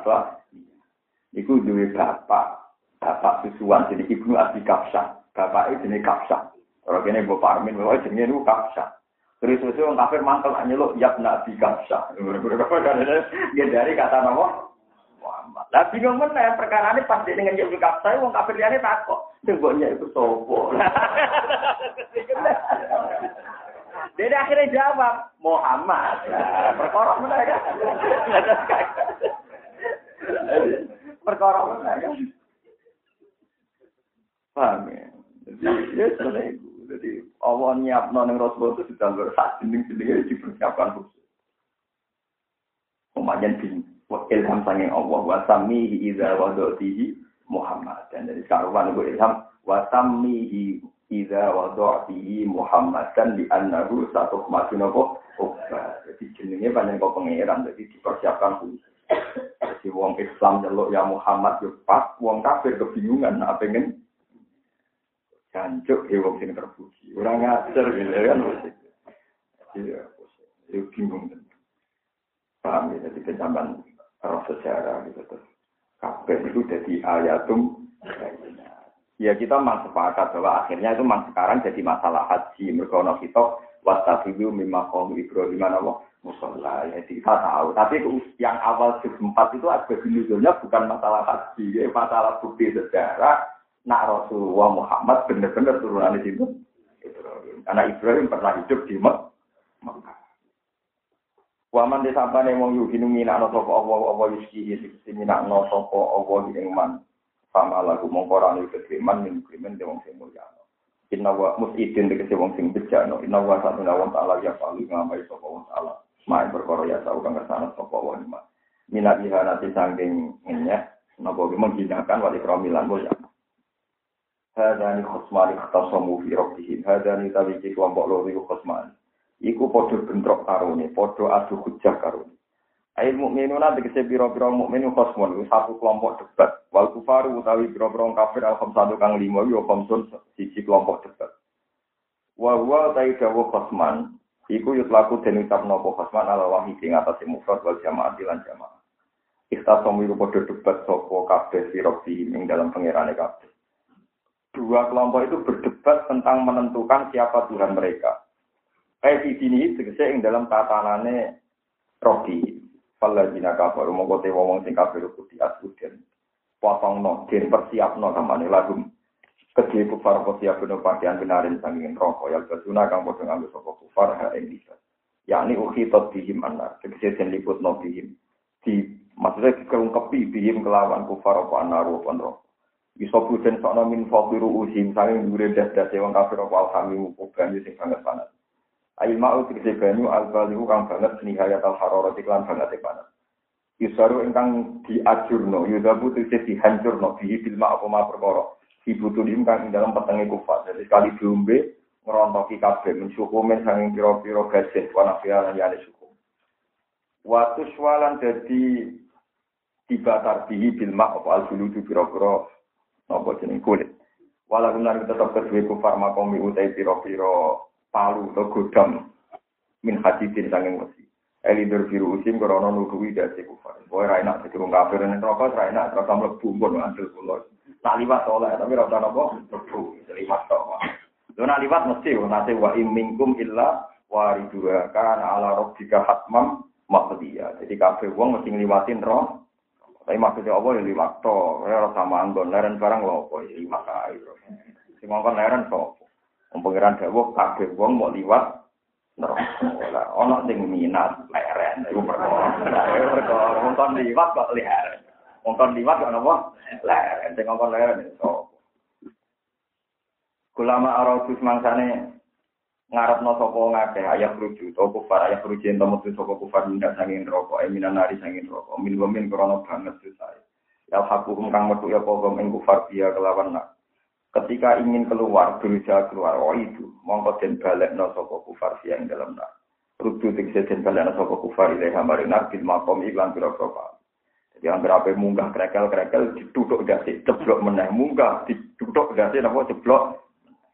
Iku duwe bapak bapak susuan jadi ibnu Abi Kapsa bapak itu Kapsa orang ini bapak Armin bahwa jenis itu Kapsa Terus sesuatu orang kafir mangkel lo yap nabi kapsa. Dia dari kata nama Muhammad. Lah bingung mana perkara ini pas dia dengan Nabi kapsa, orang kafir dia ini takut. Tunggunya itu sopo. Dia akhirnya jawab Muhammad. Perkara mana ya? Perkara mana ya? Paham ya? Ya, jadi Allah nyiap ning Rasul itu sudah sak dinding-dindingnya dipersiapkan khusus. Umayan bin ilham sanging Allah wa samihi idza Muhammad. Dan dari karuan itu ilham wa samihi idza Muhammad dan di annahu satu kemasin apa? Jadi jenenge banyak kok pangeran jadi dipersiapkan khusus. Jadi wong Islam jaluk ya Muhammad yo pas, wong kafir kebingungan apa pengen Jancuk ya wong sing terpuji. Ora ngajar gitu kan. Iya, itu bingung. Paham ya, jadi kecaman roh sejarah gitu terus. Kabeh itu jadi ayatum. Ya kita memang sepakat bahwa akhirnya itu memang sekarang jadi masalah haji. Mereka kita wastafidu mimma kaum Ibrahim Allah musola. Ya kita tahu. Tapi yang awal sempat itu ada nuzulnya bukan masalah haji, ya, masalah bukti sejarah nak Rasulullah Muhammad benar-benar turunan di situ. Karena Ibrahim pernah hidup di Mekah. Waman desa apa nih mau yuhinu mina no sopo Allah Allah yuski yuski mina no sopo Allah yang man sama lagu mongkoran itu kiriman min kiriman dewang sing mulia. Inna wa musidin dikasih wong sing bejano. Inna wa satu nawang ta'ala ya paling ngamai sopo wong ta'ala. Main berkoro ya tahu kang ke sana sopo wong ima. Mina biha nanti sangking minyak. Napa menghinakan wali kromilan boya. Hadani khosmani khtasamu fi rabbihim. Hadani tawiki kelompok loro iku khosmani. Iku padha bentrok karone, padha adu hujah karone. Ail mukminuna tegese pira-pira mukmin khosmun satu kelompok debat. Wal kufaru utawi pira-pira kafir al satu kang lima yo khamsun siji kelompok debat. Wa huwa ta'i dawu khosman. Iku yutlaku den ucapno apa ala wahid ing atase mufrad wal jamaah lan jamaah. Ikhtasamu iku padha debat sapa kabeh sirah ing dalam pangerane kabeh dua kelompok itu berdebat tentang menentukan siapa Tuhan mereka. Kayak di sini tegese yang dalam tatanane rogi. Faladzina kafaru mongko te wong sing kafir asuden. No, den persiap no kamane lagu. Kedhe kufar siap bener pakaian benarin sanging rokok yang bersuna kang padha nganggo sapa kufar ha ing bisa. Yakni ukhitat bihim anar. Tegese den liput no bihim. Di maksudnya keungkepi bihim kelawan kufar apa apa rokok. Iso buden sono min fakiru usim saking dure das-das wong kafir apa alhamimu kuban sing sangat panas Ail ma'u tikse banyu al-balihu kang banget nihayat al-harara iklan banget panas. Yusaru ingkang diajurno, yudabu tikse dihancurno, bihi bilma apa ma perkara. Dibutuhin kang ing dalam petenge kufat, jadi sekali diombe ngerontoki kabeh mensyukumin sanging piro-piro gajet wanafialan yani syukum. Watu swalan jadi dibatar bihi bilma apa al-juludu piro-piro nopo jeneng kulit. Walakum lan tetep kesuwe ku farmakomi utai piro-piro palu to godam min hadidin sanging wesi. Eli dur usim krana nuduhi dadi kufar. Kowe ra enak dadi wong kafir nek rokok ra enak terus mlebu pun ngandel kula. Tak liwat oleh tapi ra ono apa mlebu. Liwat to. Lu nak liwat mesti nate wa imminkum illa waridura kan ala rabbika hatmam maqdiya. Jadi kafir wong mesti ngliwatin roh. Tapi maksudnya apa ya lima to, ya sama anggon, leren barang lo apa ya lima kali. Si ngongkon leren so, pengiran dawuh kabeh wong mau liwat neraka. Ono sing minat leren iku perkara. Iku perkara wong kon liwat kok leren. Wong kon liwat kok napa? Leren. Sing ngomong leren iso. Kulama aradus mangsane ngarepno sapa ngakeh ayah rujuk to kufar ayah rujuk ento metu sapa kufar mindak sanging neraka e minan nari sanging neraka. Min wa min krana banget susah. Ya hakum kang metu ya apa ing kufar dia kelawan nak. Ketika ingin keluar berusaha keluar oh itu. Mongko den balekno sapa kufar dia ing dalam nak. Rujuk tegese den balekno sapa kufar ilaha maring nak bil makom iklan pira-pira jadi hampir apa munggah krekel krekel ditutup gasi ceblok meneh. Munggah ditutup gasi napa ceblok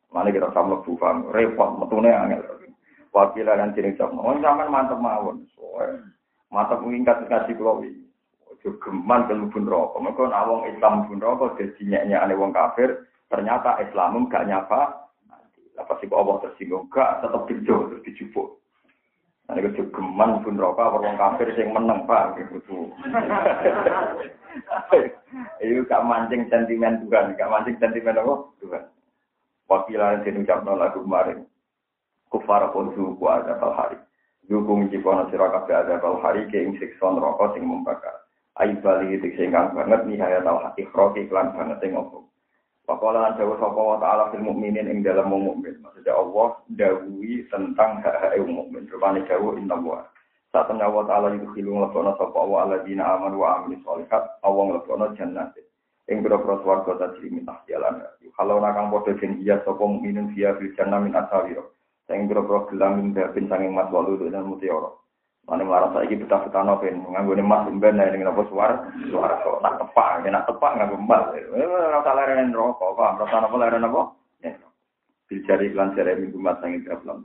Mana kita sama bufang, repot, metune angel. Wakilah dan ciring sama, oh zaman mantep mawon. Mantep mengingat kasih kulo Ojo geman kelubun rokok. Mereka nawang Islam pun rokok, jadi nyeknya wong kafir. Ternyata Islam gak nyapa. Apa sih Allah tersinggung? Gak, tetap dijo, terus dijupuk. Nah, ini geman pun rokok, wong kafir yang menang, Pak. Gitu. Itu gak mancing sentimen Tuhan, gak mancing sentimen apa? Tuhan. Wakilan yang diucapkan lagu kemarin. Kufar pun suku ada hari. Dukung jipono sirakabe ada hari ke ing siksa neraka sing membakar. Aib bali itu singgang banget nihayat al hati kroki klan banget sing ngomong. Pakola lan jauh sapa wa ta'ala fil mukminin ing dalam mukmin. Maksudnya Allah dawuhi tentang hak-hak mukmin. Rupane jauh inna wa. Saat Allah ta'ala itu khilung lepono sapa wa ala dina aman wa amin sholihat. Allah lepono jannah ing boro-boro swarga tajri min tahtialan. Kalau nakang padha den iya sapa mukminin via fil jannah min asawira. Sing boro-boro gelam min babin sanging mas walu dan mutiara. Mane marang saiki betah-betah no ben nganggone mas ben ning napa suar suara kok tak tepak, nek tepak nganggo emas. Ora usah leren rokok, paham? Ora usah napa leren apa? Bil jari lan jare minggu mat sanging dalam.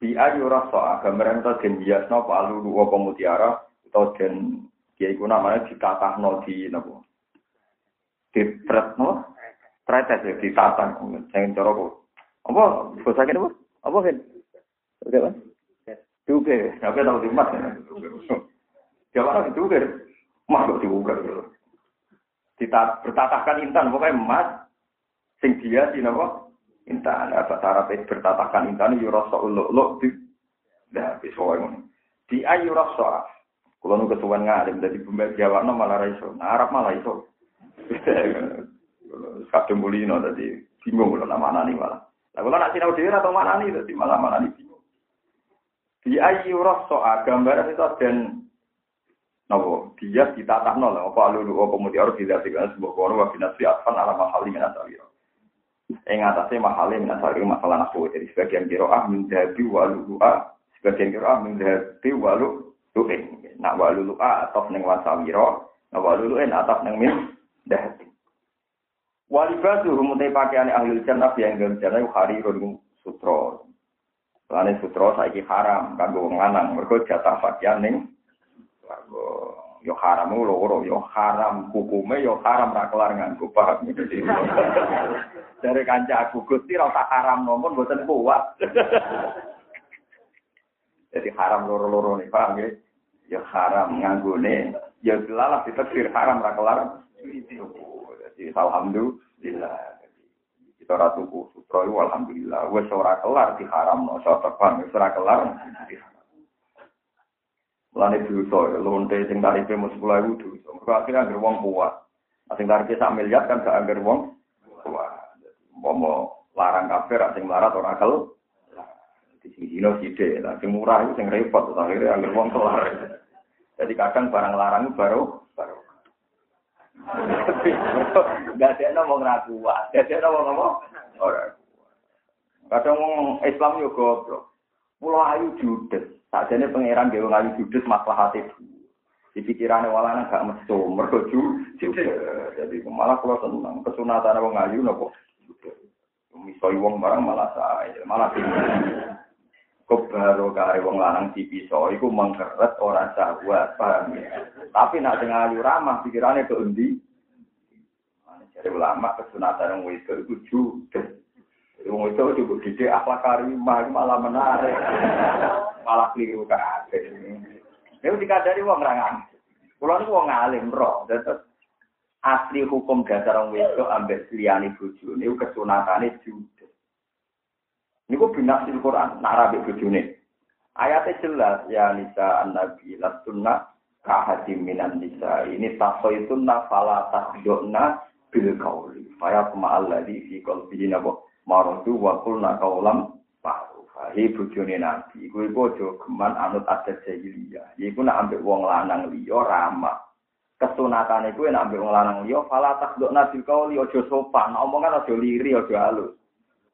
Bi ayu rasa gambaran to den hiasno apa alu apa mutiara utawa den ya iku namanya ditatahno di napa ditretno tretes ya ditatah sing cara kok apa? Bahasa kene apa? Kan oke kan duke apa tau di mas Jawa itu kan masuk dibuka kita bertatahkan intan. Pokoknya emas sing dia di napa intan. Apa cara bertatahkan intan yurasa uluk di dah bisa di ayu rasa kalau nu ketuan ngalim dari pembeli Jawa malah raiso, nah, Arab malah iso. kadung mulino dadi bingung kula nama nani malah. Lah kula nak sinau dhewe atau mana nani dadi malah mana nani bingung. Di ayi rasa gambar itu dan nopo? Dia kita tak nol apa alulu apa mudi harus tidak tinggal sebuah koro wa binasri atfan ala mahali minasari yang atasnya mahali minasari masalah nafsu jadi sebagian kiroah menjadi walu'a ah. sebagian kiroah menjadi walu'a Tuhin, eh. nak walulu'a ah, atas neng wasawiro, nak walulu'a eh, atas neng min, dahati. Walibatu rumutai pakaian ahli jannah yang dalam jannah harirun sutro. Lane sutro saiki haram kanggo wong lanang mergo jatah pakaian ning yo haram loro yo haram hukume yo haram ra kelar nganggo paham dari kanca aku Gusti ra haram nomor mboten kuat Jadi haram loro-loro nih, paham ya? Ya haram nganggone, ya dilalah ditetir haram rakelar. Jadi alhamdulillah. Kita ratuku sutra itu alhamdulillah. Wes ora kelar di haram no, so terbang wes ora kelar. Mulane dosa, lonte sing tarife mus 10.000 dosa. Mergo akhirnya anggere wong kuat. Sing tarife sak miliar kan gak anggere wong kuat. Mau larang kafir, sing melarat ora kel. di sini no side lah sing murah itu sing repot akhirnya anggar wong kelar jadi kadang barang larang baru baru nggak ada no mau ngeraku nggak ada mau ngomong orang kadang wong Islam yo goblok. Pulau ayu judes. Saja ini pangeran dewa ayu judes masalah hati di pikirannya walana gak mesu judes. Jadi malah kalau senang kesunatan wong ayu nopo misoi wong barang malah saya malah kebaro kare wong lanang dipiso iku mengkeret ora syahwat paham ya? Tapi nak tengah ayu ramah pikirannya ke endi? Jadi ulama kesunatan wong itu iku judes. Wong itu juga didik akhlak karimah malah menarik. Malah keliru kabeh. Ini dikadari wong rangan. Kulo niku wong alim roh, asli hukum dasar wong wedok ambek liyane bojone kesunatane judes. Niku binasil Quran, nak rabi bojone. Ayatnya jelas ya nisa an-nabi lastunna kahadim minan nisa. Ini takhaytunna fala takhdona bil kauli. Faya kuma alladhi fi qalbihi nabo maradu wa qulna qawlam ma'rufa. Hi bojone nabi, kuwi aja geman anut adat jahiliyah. Iku nak ambek wong lanang liya ramah. Itu nak ambek wong lanang liya fala takhdona bil kauli aja sopan, omongan aja liri aja halus.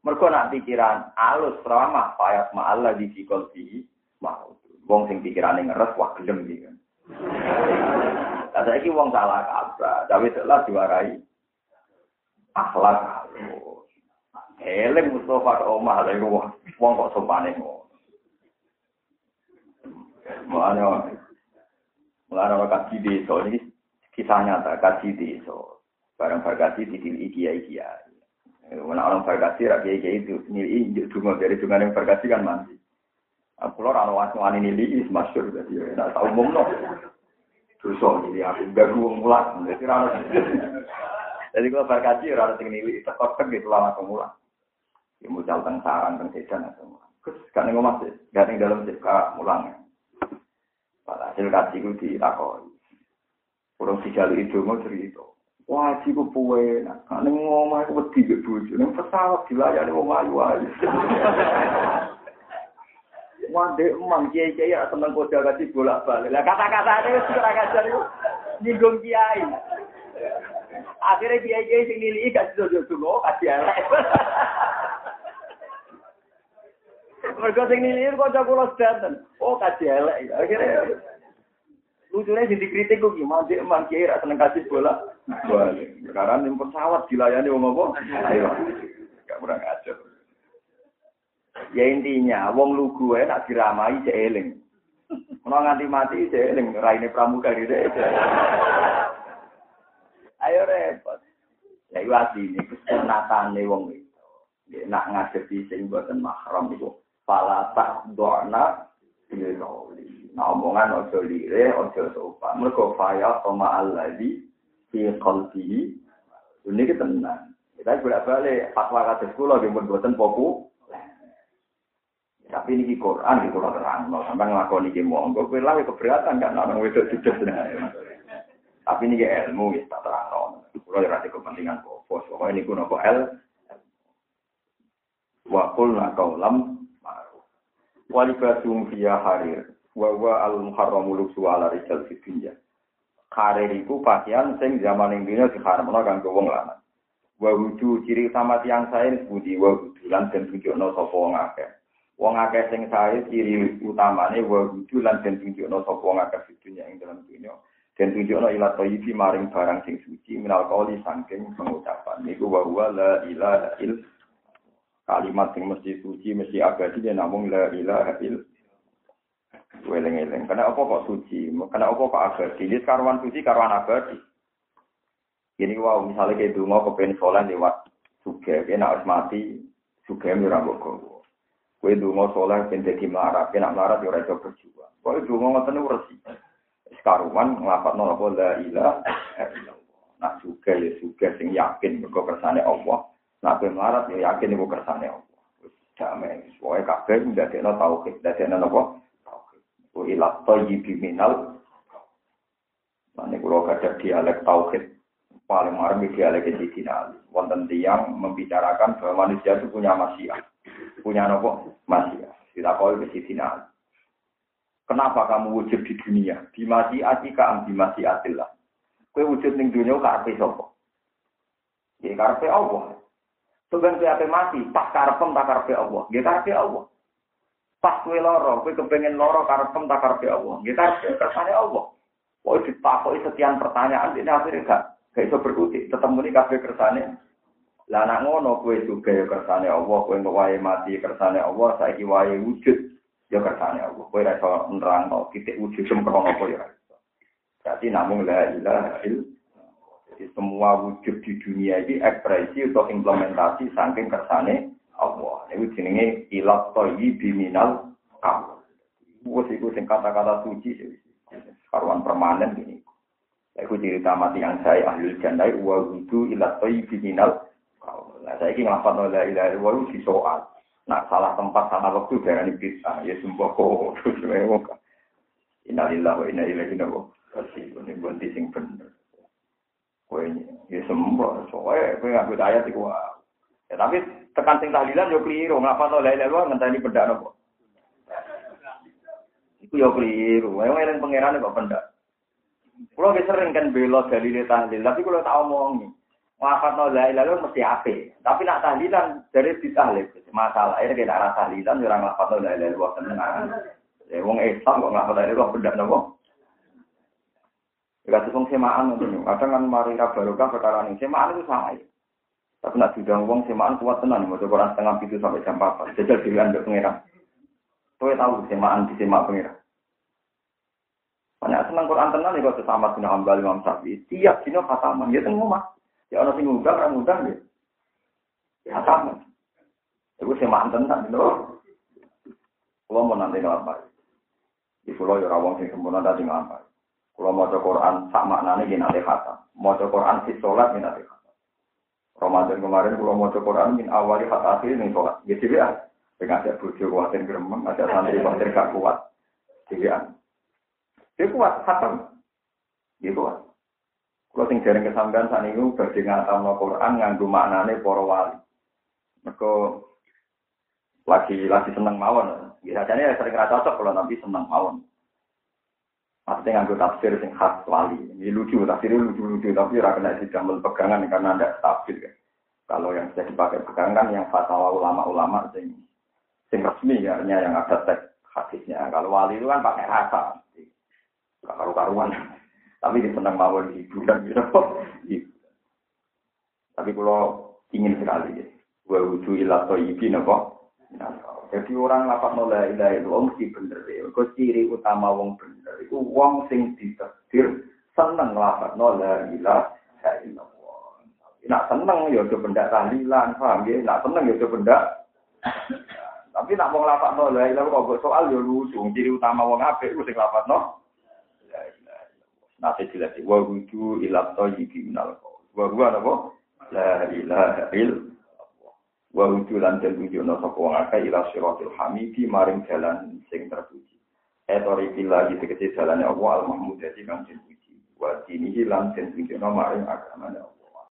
Mergo nak pikiran alus ramah payat ma'alla di fikolbi mau. Wong sing pikirane ngeres wah gelem iki kan. Lah wong salah kabar, tapi telah diwarai akhlak halus. Eleng Mustafa ke omah lha iku wong kok sopane ngono. Mulane Mulane kaji desa ini kisah nyata kaji desa. Barang berkasi di kiai-kiai. Mana orang berkasi rakyat kayak itu nilai cuma dari cuma yang berkasi kan mandi. Aku lo rano wasno ani nilai is masyur jadi ya nggak tahu umum no. Terus jadi aku gak gue mulat jadi rano. Jadi kalau berkasi rano tinggi itu kotor gitu lama kemulan. Ya mucal teng sarang teng sejan atau Terus gak nengok masih gak neng dalam sih kak mulang. Hasil gue ditakoi. Kurang tiga itu mau cerita. Wajib ku puwe, nah ning ngomah ku wedi ke bojo, ning pesawat dilayani wong ayu-ayu. Wande emang kiai-kiai ya seneng kode kasih bolak-balik. Lah kata-kata ini wis ora kajar iku nyinggung kiai. Akhirnya kiai-kiai sing nilai gak jojo dulu kasih elek. Mergo sing nilai kok kula sedanten. Oh kasih elek. Akhirnya lucunya jadi kritik kok gimana dia emang kiai rasa seneng kasih bola balik sekarang yang pesawat dilayani wong apa? Gak kurang ajar. Ya intinya wong lugu ya nak diramai jeeling mau nganti mati jeeling raine pramuka gitu ayo repot. Ya itu aslinya kesunatane wong itu. Nak ngadepi buatan mahram itu pala tak doana Nah, omongan ojo lire, ojo sopan. Mereka faya sama alladhi fi. Ini kita tenang. Kita bolak balik fatwa kata sekolah yang buatan popu. Tapi ini Quran di Quran terang, no sampai ngelakoni ini monggo, kue lah keberatan kan orang itu sudah Tapi ini ilmu ya tak terang no. Kalau ya rasa kepentingan pokok, pokoknya ini kuno kok el. Wakul nakaulam maru. Walibasum via harir wa wa al muharramu luksu ala rijal. Karir iku pakaian sing zaman ing dunya diharamno kanggo wong lanang. Wa wudu ciri utama tiang sae budi wa wudu lan den tunjukno sapa wong akeh. Wong akeh sing sae ciri utamane wa wudu lan den tunjukno sapa wong akeh dunya ing dalam dunya. Den tunjukno ila thayyibi maring barang sing suci minal qauli saking pengucapan. Niku wa huwa la ilaha il kalimat sing mesti suci mesti abadi namung la ilaha il Weleng-eleng. Karena apa kok suci? Karena apa kok abadi? Jadi karuan suci, karuan abadi. Ini wow, misalnya kayak dulu mau kepengen sholat lewat suge, kena harus mati, suge mirang boko. Kue dulu mau sholat pengen jadi melarat, kena melarat ya itu berjuang. Kue dulu mau ngotot resi. Sekaruan ngelapat nol apa la ilah, Nah suge ya suge sing yakin mergo kersane Allah. Nah kue melarat ya yakin ibu kersane Allah. Damai, pokoknya kabeh ndadekno tauhid, ndadekno apa? Wa ila thayyibi minal Nah, ini kalau ada dialek tauhid paling marah dialek Sidina Ali. Wonten tiang membicarakan bahwa manusia itu punya masia, punya nopo masia. Kita kau ke Sidina Ali. Kenapa kamu wujud di dunia? Di masyiati ka di masyiatillah. Kue wujud di dunia karpe sopo. Ya karpe Allah. Sebenarnya apa mati, pas karpem tak karpe Allah. Ya karpe Allah. Pas kue loro, kue kepengen loro karepem tak karepe Allah. Nggih karepe kersane Allah. Kok ditakoki sekian pertanyaan ini akhirnya gak gak iso berkutik. Ketemu nih kabeh kersane. Lah nak ngono kue juga ya kersane Allah, kue wae mati kersane Allah, saiki wae wujud ya kersane Allah. Kue ra iso nerangno titik wujud sempurna apa ya. Berarti namun la ilaha Jadi semua wujud di dunia ini ekspresi atau implementasi saking kersane Allah. Ini jenenge ilat toyi biminal kamu. Wes iku sing kata-kata suci karuan permanen gini. Iku cerita mati yang saya ahli jannah wa wudu ilat toyi biminal kamu. Nah saya ini ngafat la ilaha illallah di soal. Nak salah tempat, salah waktu ini bisa. Ya sumpah kok. Innalillah wa inna ilaihi raji'un. Ini bunti sing bener. Kowe ya sembah. Soalnya kowe nggak ayat iku. Ya tapi tekan sing tahlilan yo keliru. Ngapa to la ilaha ngenteni bedak nopo? Iku yo keliru. Ayo eling pangeran kok pendak. Kulo wis sering kan bela dalil tahlil, tapi kulo tak omongi. Wafat no la ilaha mesti ape. Tapi nak tahlilan dari ditahlil. Masalah ini kena rasa tahlilan orang ngafat no la illallah tenang. Ya wong Islam kok ngafat la ilaha benda nopo. Ya kados wong semaan ngono. Kadang kan mari ra barokah perkara semaan itu sama ya. Tapi nak diundang wong semaan kuat tenan mau Quran setengah itu sampai jam 4. Jajal dilihat ndek pengira. Kowe tahu semaan di semak pengira. Banyak senang Quran tenan ya kok sama bin Hambal Imam Syafi'i. Tiap dino khataman ya teng omah. Ya ana sing ngundang, ora ngundang ya. Ya sama. Iku sing manten tak lho. Kulo mau nanti apa? Di pulau ya rawang sing sempurna tadi ngapa? Kulo mau Quran sak maknane ki nate khatam. Mau Quran si salat ki nate khatam. Ramadan kemarin kulo mau Quran min awali hat akhir ning salat. Ya sih ya. Dengan ada bojo kuatir gremeng, ada santri kuatir gak kuat. Jadi Dia kuat, khatam. Dia kuat. Kalau sing dereng kesampean saat ini badhe ngatamno Quran nganggo maknane para wali. Mergo lagi lagi seneng mawon. Biasanya ya sering rasa cocok kalau nanti seneng mawon. Maksudnya nganggo tafsir sing khas wali. Ini lucu, tafsir lucu-lucu tapi ora kena didamel pegangan karena ada tafsir kan. Kalau yang sudah dipakai pegangan yang fatwa ulama-ulama sing sing resmi ya, yang ada teks hadisnya. Kalau wali itu kan pakai rasa. Karu-karuan. Tapi dia senang mawon hiburan gitu. Tapi kalau ingin sekali ya. Wa wudu ila napa? Jadi orang lapak mulai ilah itu om mesti bener ya. Kau ciri utama wong bener. Iku wong sing ditakdir seneng lapak la ilah illallah. Nak seneng ya do benda tahlilan, paham ya? Nak seneng ya do benda tapi nak mau lapak no la ilah kok soal ya lucu. Ciri utama wong apik ku sing lapak no Nanti jelas wa wudu ila thayyibi minal huwa napa? La ilaha illallah. Wa wudu lan den wujudna sapa wong akeh ila siratil hamidi maring jalan sing terpuji. Etori bila gitu kecil jalannya Allah al-Mahmud jadi kan terpuji. Wa dinihi lan den wujudna maring agamanya Allah.